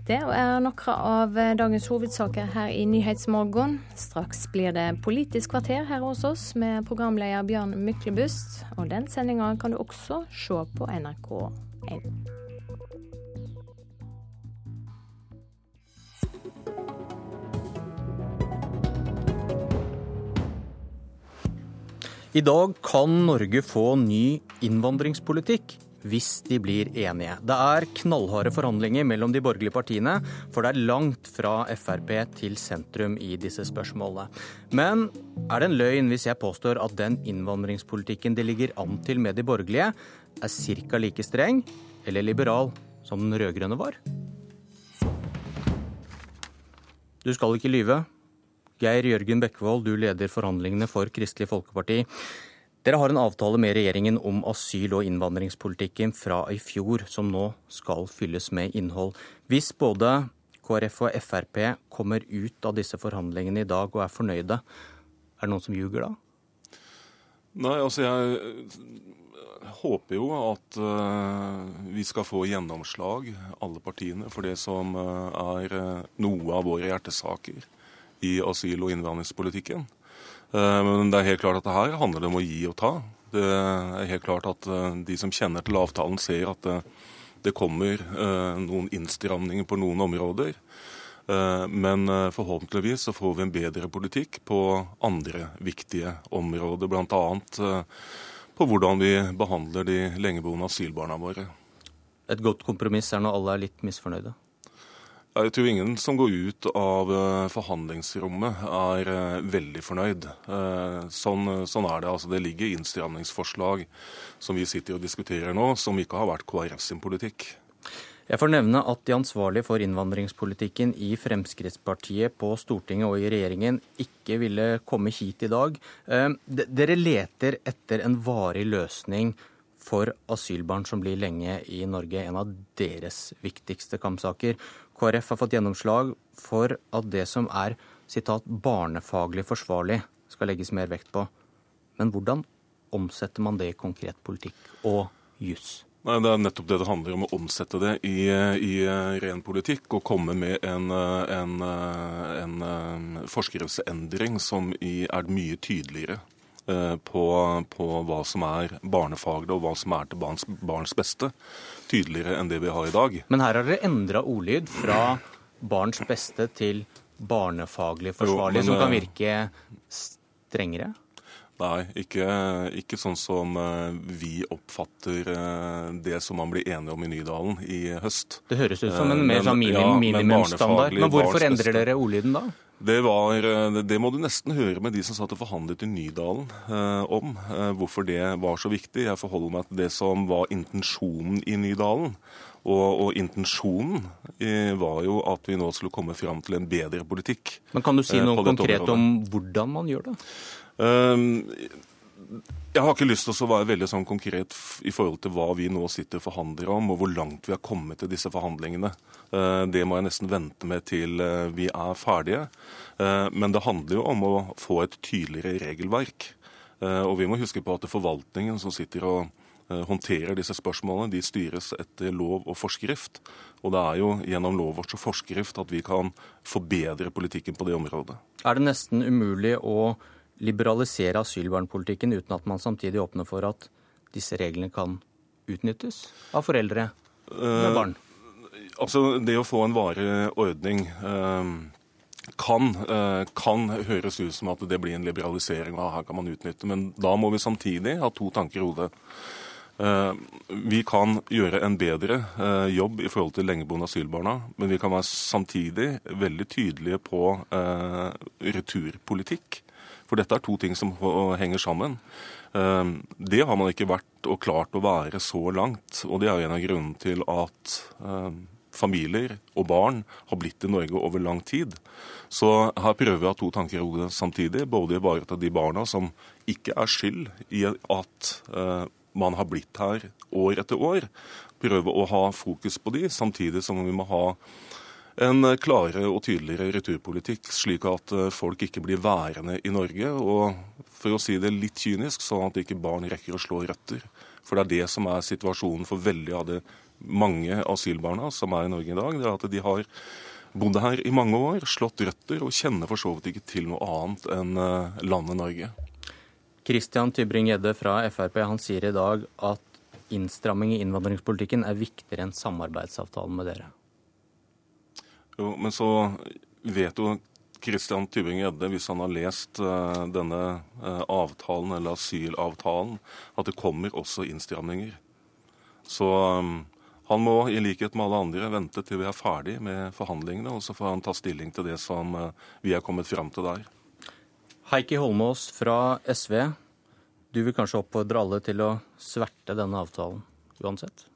[SPEAKER 2] Det er noen av dagens hovedsaker her i Nyhetsmorgen. Straks blir det Politisk kvarter her hos oss med programleder Bjørn Myklebust. Og den sendinga kan du også se på NRK1.
[SPEAKER 55] I dag kan Norge få ny innvandringspolitikk hvis de blir enige. Det er knallharde forhandlinger mellom de borgerlige partiene, for det er langt fra Frp til sentrum i disse spørsmålene. Men er det en løgn hvis jeg påstår at den innvandringspolitikken det ligger an til med de borgerlige, er ca. like streng eller liberal som den rød-grønne var? Du skal ikke lyve. Geir Jørgen Bekkevold, du leder forhandlingene for Kristelig Folkeparti. Dere har en avtale med regjeringen om asyl- og innvandringspolitikken fra i fjor, som nå skal fylles med innhold. Hvis både KrF og Frp kommer ut av disse forhandlingene i dag og er fornøyde, er det noen som ljuger da?
[SPEAKER 50] Nei, altså jeg håper jo at uh, vi skal få gjennomslag, alle partiene, for det som uh, er uh, noe av våre hjertesaker i asyl- og innvandringspolitikken. Eh, men det er helt klart at det her handler om å gi og ta. Det er helt klart at eh, de som kjenner til avtalen, ser at det, det kommer eh, noen innstramninger på noen områder. Men forhåpentligvis så får vi en bedre politikk på andre viktige områder, bl.a. på hvordan vi behandler de lengeboende asylbarna våre.
[SPEAKER 55] Et godt kompromiss er når alle er litt misfornøyde?
[SPEAKER 50] Jeg tror ingen som går ut av eh, forhandlingsrommet er eh, veldig fornøyd. Eh, sånn, sånn er det. Altså, det ligger innstramningsforslag som vi sitter og diskuterer nå, som ikke har vært KrF sin politikk.
[SPEAKER 55] Jeg får nevne at de ansvarlige for innvandringspolitikken i Fremskrittspartiet på Stortinget og i regjeringen ikke ville komme hit i dag. Dere leter etter en varig løsning for asylbarn som blir lenge i Norge, en av deres viktigste kampsaker. KrF har fått gjennomslag for at det som er citat, 'barnefaglig forsvarlig', skal legges mer vekt på. Men hvordan omsetter man det i konkret politikk og juss?
[SPEAKER 50] Nei, Det er nettopp det det handler om, å omsette det i, i ren politikk. Og komme med en, en, en, en forskriftsendring som er mye tydeligere eh, på, på, hva som er barnefaglig og hva som er til barns, barns beste tydeligere enn det vi har i dag.
[SPEAKER 55] Men her har dere endra ordlyd fra barns beste til barnefaglig forsvarlig, jo, men, som kan eh, virke strengere?
[SPEAKER 50] Nei, ikke, ikke, sånn som eh, vi oppfatter eh, det som man blir enige om i Nydalen i høst.
[SPEAKER 55] Det høres ut som en mer sånn minim, minimumsstandard. Men hvorfor endrer dere ordlyden da?
[SPEAKER 50] Det, var, eh, det, må du nesten høre med de som satt og forhandlet i Nydalen eh, om. Eh, hvorfor det var så viktig. Jeg forholder meg til det som var intensjonen i Nydalen. Og, og, intensjonen eh, var jo at vi nå skulle komme fram til en bedre politikk.
[SPEAKER 55] Men Kan du si eh, noe konkret om hvordan man gjør det?
[SPEAKER 50] Uh, jeg har ikke lyst til å være veldig sånn konkret i forhold til hva vi nå sitter og forhandler om, og hvor langt vi har kommet til disse forhandlingene. Eh, det må jeg nesten vente med til eh, vi er ferdige. Eh, men det handler jo om å få et tydeligere regelverk. Og vi må huske på at forvaltningen som sitter og håndterer disse spørsmålene. De styres etter lov og forskrift. Og det er jo gjennom lov og forskrift at vi kan forbedre politikken på det området.
[SPEAKER 55] Er det nesten umulig å liberalisere asylbarnpolitikken uten at man samtidig åpner for at disse reglene kan utnyttes av foreldre med barn?
[SPEAKER 50] Uh, altså, Det å få en varig ordning uh, kan, uh, kan, høres ut som at det blir en liberalisering, og her kan man utnytte. Men da må vi samtidig ha to tanker i hodet. Eh, vi kan gjøre en bedre eh, jobb i forhold til lengeboende asylbarna, men vi kan være samtidig veldig tydelige på eh, returpolitikk. For dette er to ting som henger sammen. Det har man ikke vært og klart å være så langt. Og det er en av grunnene til at familier og barn har blitt i Norge over lang tid. Så her prøver vi å ha to tanker i hodet samtidig. Både ivareta de barna som ikke er skyld i at man har blitt her år etter år. Prøve å ha fokus på de, samtidig som vi må ha en klarere og tydeligere returpolitikk, slik at eh, folk ikke blir værende i Norge. Og for å si det litt kynisk, sånn at ikke barn rekker å slå røtter. For det er det som er situasjonen for veldig av de mange asylbarna som er i Norge i dag. Det er at de har bodd her i mange år, slått røtter og kjenner for så vidt ikke til noe annet enn eh, landet Norge.
[SPEAKER 55] Christian Tybring-Gjedde fra Frp han sier i dag at innstramming i innvandringspolitikken er viktigere enn samarbeidsavtalen med dere.
[SPEAKER 50] Jo, men så vet jo Christian Tybring-Gjedde, hvis han har lest uh, denne uh, avtalen, eller asylavtalen, at det kommer også innstramninger. Så um, han må i likhet med alle andre vente til vi er ferdig med forhandlingene, og så får han ta stilling til det som uh, vi er kommet fram til der.
[SPEAKER 55] Heikki Holmås fra SV, du vil kanskje oppfordre alle til å sverte denne avtalen uansett?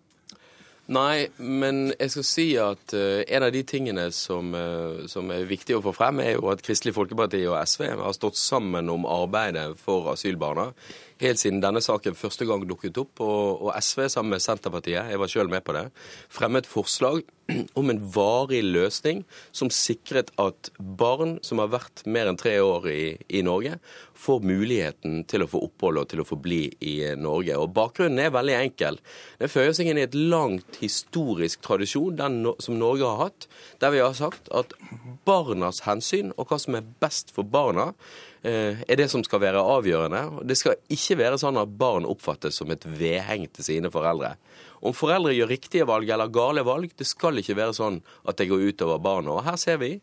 [SPEAKER 56] Nei, men jeg skal si at uh, en av de tingene som, uh, som, er viktig å få frem, er jo at Kristelig Folkeparti og SV har stått sammen om arbeidet for asylbarna helt siden denne saken første gang dukket opp. Og, og SV sammen med Senterpartiet, jeg var sjøl med på det, fremmet forslag om en varig løsning som sikret at barn som har vært mer enn tre år i, i, Norge, får muligheten til å få opphold og til å få bli i Norge. Og Bakgrunnen er veldig enkel. Det føyer seg inn i et langt historisk tradisjon den, som Norge har hatt, der vi har sagt at barnas hensyn og hva som er best for barna, er det som skal være avgjørende. Det skal ikke være sånn at barn oppfattes som et vedheng til sine foreldre. Om foreldre gjør riktige valg eller gale valg, det skal ikke være sånn at det går utover barna. Og her ser vi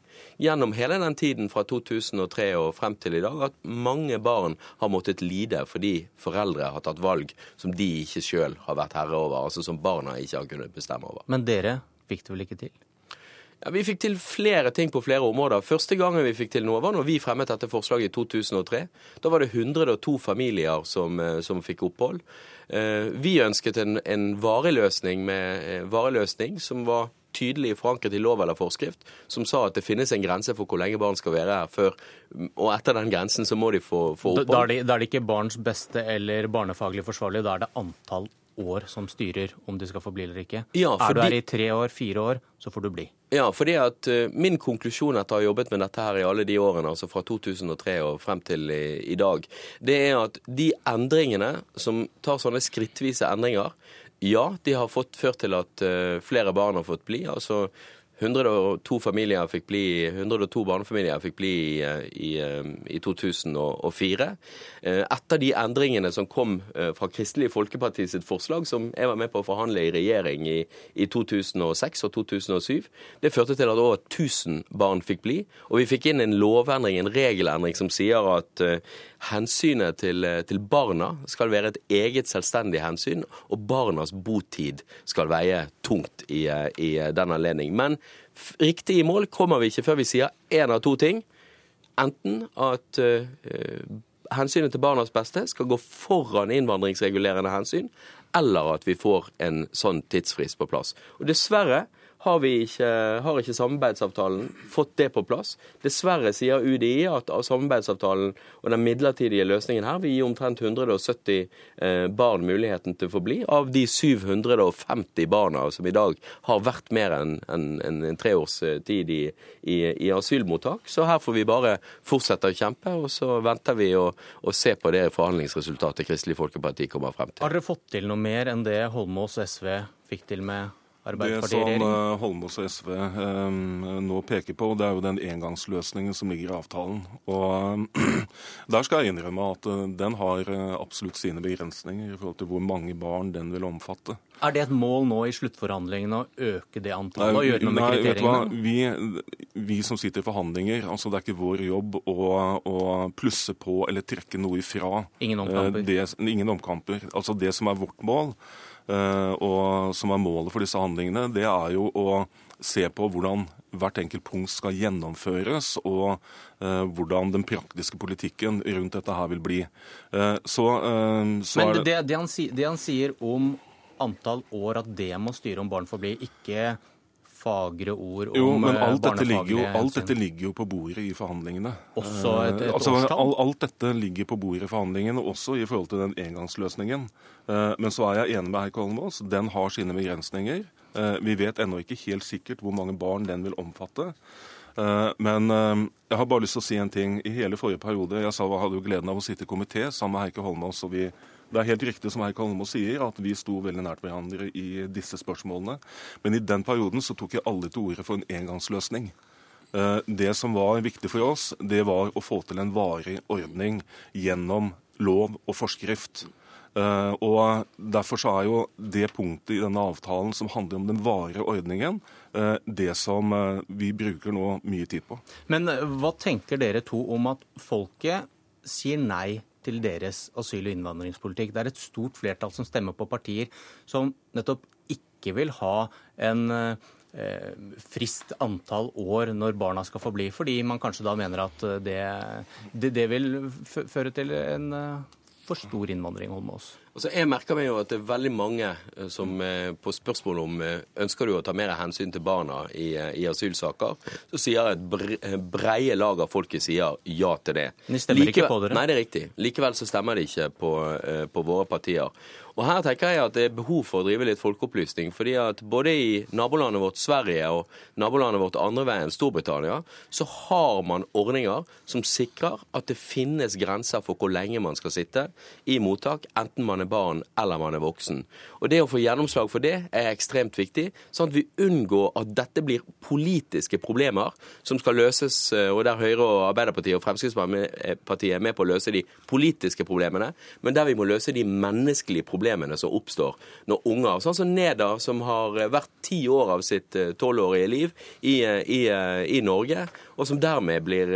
[SPEAKER 56] gjennom hele den tiden fra 2003 og frem til i dag at mange barn har måttet lide fordi foreldre har tatt valg som de ikke sjøl har vært herre over, altså som barna ikke har kunnet bestemme over.
[SPEAKER 55] Men dere fikk det vel ikke til?
[SPEAKER 56] Ja, Vi fikk til flere ting på flere områder. Første gangen vi fikk til noe, var når vi fremmet dette forslaget i 2003. Da var det 102 familier som, eh, som fikk opphold. Eh, vi ønsket en, en varig løsning, med, eh, varig løsning som var tydelig forankret i lov eller forskrift, som sa at det finnes en grense for hvor lenge barn skal være her før, og etter den grensen så må de få, få opphold.
[SPEAKER 55] Da er, det, da er det ikke barns beste eller barnefaglig forsvarlig, da er det antall år som styrer om de skal få bli eller ikke. Ja, fordi... Er du her i tre år, fire år, så får du bli.
[SPEAKER 56] Ja, fordi at uh, Min konklusjon etter å ha jobbet med dette her i alle de årene, altså fra 2003 og frem til i, i dag, det er at de endringene som tar sånne skrittvise endringer, ja, de har fått ført til at uh, flere barn har fått bli. altså 102, familier fikk bli, 102 barnefamilier fikk bli i, i, 2004. Eh, etter de endringene som kom eh, fra Kristelig Folkeparti sitt forslag, som jeg var med på å forhandle i regjering i, i 2006 og 2007, det førte til at over 1000 barn fikk bli. Og vi fikk inn en lovendring, en regelendring, som sier at hensynet til, til, barna skal være et eget selvstendig hensyn, og barnas botid skal veie tungt i, i den anledning. Men Riktig i mål kommer vi ikke før vi sier én av to ting. Enten at uh, hensynet til barnas beste skal gå foran innvandringsregulerende hensyn, eller at vi får en sånn tidsfrist på plass. Og dessverre har, ikke, har ikke samarbeidsavtalen fått det på plass. Dessverre sier UDI at av samarbeidsavtalen og den midlertidige løsningen her vil gi omtrent 170 eh, barn muligheten til å få bli, av de 750 barna som i dag har vært mer enn en, en, en tre års eh, tid i, i, i, asylmottak. Så her får vi bare fortsette å kjempe, og så venter vi å, å se på det forhandlingsresultatet Kristelig Folkeparti kommer frem til.
[SPEAKER 55] Har dere fått til noe mer enn det Holmås og SV fikk til med
[SPEAKER 50] Det som uh, Holmås og SV um, nå peker på, det er jo den engangsløsningen som ligger i avtalen. Og uh, Der skal jeg innrømme at den har absolutt sine begrensninger i forhold til hvor mange barn den vil omfatte.
[SPEAKER 55] Er det et mål nå i sluttforhandlingene å øke det antallet og gjøre noe med kriteriene?
[SPEAKER 50] Vi, vi, som sitter i forhandlinger, altså det er ikke vår jobb å, å plusse på eller trekke noe ifra.
[SPEAKER 55] Ingen omkamper?
[SPEAKER 50] Det, ingen omkamper. Altså det som er vårt mål Eh, og som er målet for disse handlingene, det er jo å se på hvordan hvert enkelt punkt skal gjennomføres, og uh, hvordan den praktiske politikken rundt dette her vil bli. Uh, så, uh,
[SPEAKER 55] så Men det, det, han, det, han, sier om antall år, at det må styre om barn får bli, ikke fagre ord om jo, men alt dette,
[SPEAKER 50] ligger jo, alt dette ligger jo på bordet i forhandlingene.
[SPEAKER 55] Også et, et
[SPEAKER 50] altså, alt, alt dette ligger på bordet i forhandlingene, også i forhold til den engangsløsningen. Eh, men så er jeg enig med herr Holmås. Den har sine begrensninger. Eh, vi vet ennå ikke helt sikkert hvor mange barn den vil omfatte. Eh, men jeg har bare lyst til å si en ting. I hele forrige periode jeg sa, hadde jo gleden av å sitte i komité sammen med Heikki Holmås. og vi det er helt riktig som Heikki Holmås sier, at vi sto veldig nært hverandre i disse spørsmålene. Men i den perioden så tok jeg alle til orde for en engangsløsning. Det som var viktig for oss, det var å få til en varig ordning gjennom lov og forskrift. Eh, og Derfor så er jo det punktet i denne avtalen som handler om den varige ordningen, eh, det som eh, vi bruker nå mye tid på.
[SPEAKER 55] Men hva tenker dere to om at folket sier nei til deres asyl- og innvandringspolitikk? Det er et stort flertall som stemmer på partier som nettopp ikke vil ha en frist antall år når barna skal få bli, fordi man kanskje da mener at det, det, det vil føre til en for stor innvandring, Holmås?
[SPEAKER 56] Altså, jeg merker meg jo at det er veldig mange eh, som eh, på spørsmål om eh, ønsker du å ta mer hensyn til barna i, i asylsaker, så sier et breie lag av folket sier ja til det.
[SPEAKER 55] De stemmer Likevel, ikke på dere?
[SPEAKER 56] Nei, det er riktig. Likevel så stemmer de ikke på, på våre partier. Og her tenker jeg at det er behov for å drive litt folkeopplysning. fordi at både i nabolandet vårt Sverige og nabolandet vårt andre veien Storbritannia, så har man ordninger som sikrer at det finnes grenser for hvor lenge man skal sitte i mottak, enten man er barn eller man er voksen. Og det å få gjennomslag for det er ekstremt viktig, sånn at vi unngår at dette blir politiske problemer som skal løses, eh, og der Høyre og Arbeiderpartiet og Fremskrittspartiet er med på å løse de politiske problemene, men der vi må løse de menneskelige problemene problemene som oppstår når unger, sånn som Neda, som har vært ti år av sitt eh, tolvårige liv i, eh, i, eh, i Norge, og som dermed blir,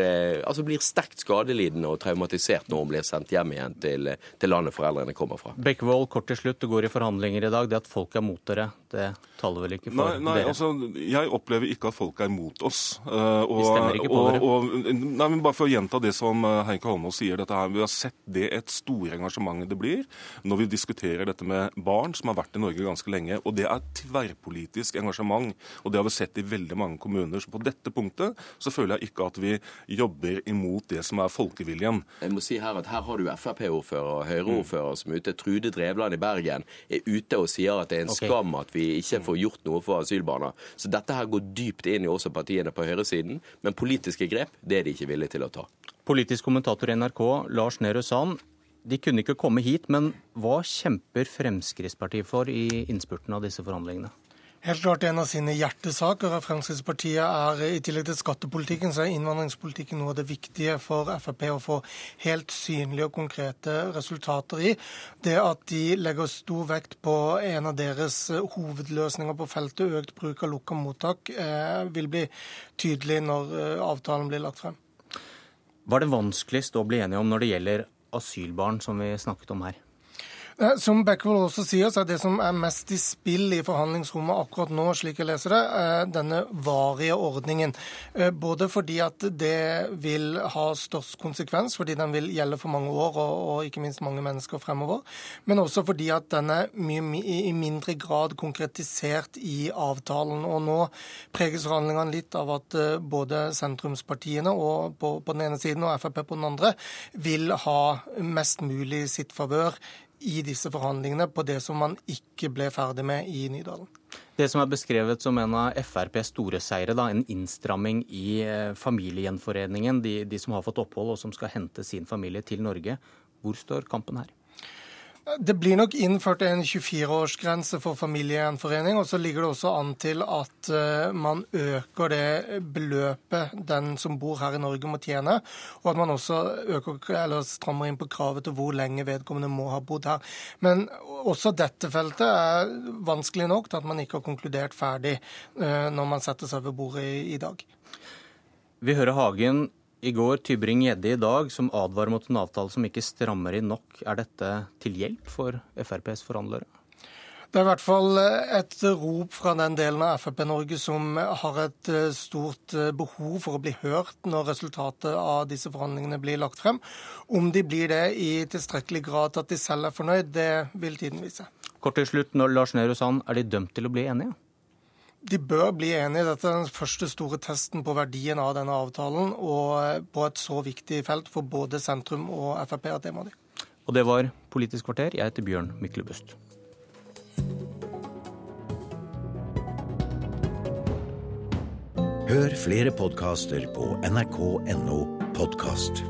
[SPEAKER 56] altså blir, sterkt skadelidende og traumatisert når hun blir sendt hjem igjen til, til landet foreldrene kommer fra.
[SPEAKER 55] Bekkevold, kort til slutt. Du går i forhandlinger i dag. Det at folk er mot dere, det taler vel ikke for
[SPEAKER 50] nei, nei,
[SPEAKER 55] dere?
[SPEAKER 50] Altså, jeg opplever ikke at folk er mot oss. Uh,
[SPEAKER 55] og, De stemmer ikke på og, dere? Og,
[SPEAKER 50] nei, men bare for å gjenta det som Heike Holmås sier, dette her, vi har sett det et store engasjement det blir når vi diskuterer dette med barn som har vært i Norge ganske lenge. Og det er tverrpolitisk engasjement. Og det har vi sett i veldig mange kommuner. Så på dette punktet så føler jeg ikke at vi jobber imot det som er folkeviljen.
[SPEAKER 56] Jeg må si Her at her har du Frp-ordfører og Høyre-ordfører som er ute. Trude Drevland i Bergen er ute og sier at det er en okay. skam at vi ikke får gjort noe for asylbarna. Så dette her går dypt inn i også partiene på høyresiden. Men politiske grep det er de ikke villige til å ta.
[SPEAKER 55] Politisk kommentator i NRK, Lars Nehru Sand. De kunne ikke komme hit, men hva kjemper Fremskrittspartiet for i innspurten av disse forhandlingene?
[SPEAKER 57] Helt klart en av sine hjertesaker. Fremskrittspartiet er, I tillegg til skattepolitikken, så er innvandringspolitikken noe av det viktige for Frp å få helt synlige og konkrete resultater i. Det at de legger stor vekt på en av deres hovedløsninger på feltet, økt bruk av lukka mottak, eh, vil bli tydelig når eh, avtalen blir lagt frem.
[SPEAKER 55] Hva er det vanskeligst å bli enige om når det gjelder asylbarn, som vi snakket om her?
[SPEAKER 57] Eh, som Backwell også sier, så er det som er mest i spill i forhandlingsrommet akkurat nå, slik jeg leser det, eh, denne varige ordningen. Eh, både fordi at det vil ha størst konsekvens, fordi den vil gjelde for mange år og, og ikke minst mange mennesker fremover. Men også fordi at den er i mindre grad konkretisert i avtalen. Og nå preges forhandlingene litt av at både sentrumspartiene på, på den ene siden og Frp på den andre vil ha mest mulig sitt favør i disse forhandlingene på det som man ikke ble ferdig med i Nydalen.
[SPEAKER 55] Det som er beskrevet som en av FrPs store seire, da, en innstramming i eh, familiegjenforeningen, de, de som har fått opphold og som skal hente sin familie til Norge. Hvor står kampen her?
[SPEAKER 57] Det blir nok innført en 24-årsgrense for familiegjenforening. Og så ligger det også an til at uh, man øker det beløpet den som bor her i Norge må tjene. Og at man også øker, strammer inn på kravet til hvor lenge vedkommende må ha bodd her. Men også dette feltet er vanskelig nok til at man ikke har konkludert ferdig uh, når man setter seg ved bordet i dag.
[SPEAKER 55] Vi hører Hagen i går Tybring-Gjedde i dag, som advarer mot en avtale som ikke strammer inn nok. Er dette til hjelp for FrPs forhandlere?
[SPEAKER 57] Det er i hvert fall et rop fra den delen av Frp-Norge som har et eh, stort eh, behov for å bli hørt når resultatet av disse forhandlingene blir lagt frem. Om de blir det i tilstrekkelig grad til at de selv er fornøyd, det vil tiden vise.
[SPEAKER 55] Kort til slutt, når Lars Nehru Sand, er de dømt til å bli enige?
[SPEAKER 57] De bør bli enige. Dette er den første store testen på verdien av denne avtalen, og på et så viktig felt for både sentrum og Frp at det må de.
[SPEAKER 55] Og det var Politisk kvarter. Jeg heter Bjørn Myklebust.
[SPEAKER 58] Hør flere podkaster på nrk.no podkast.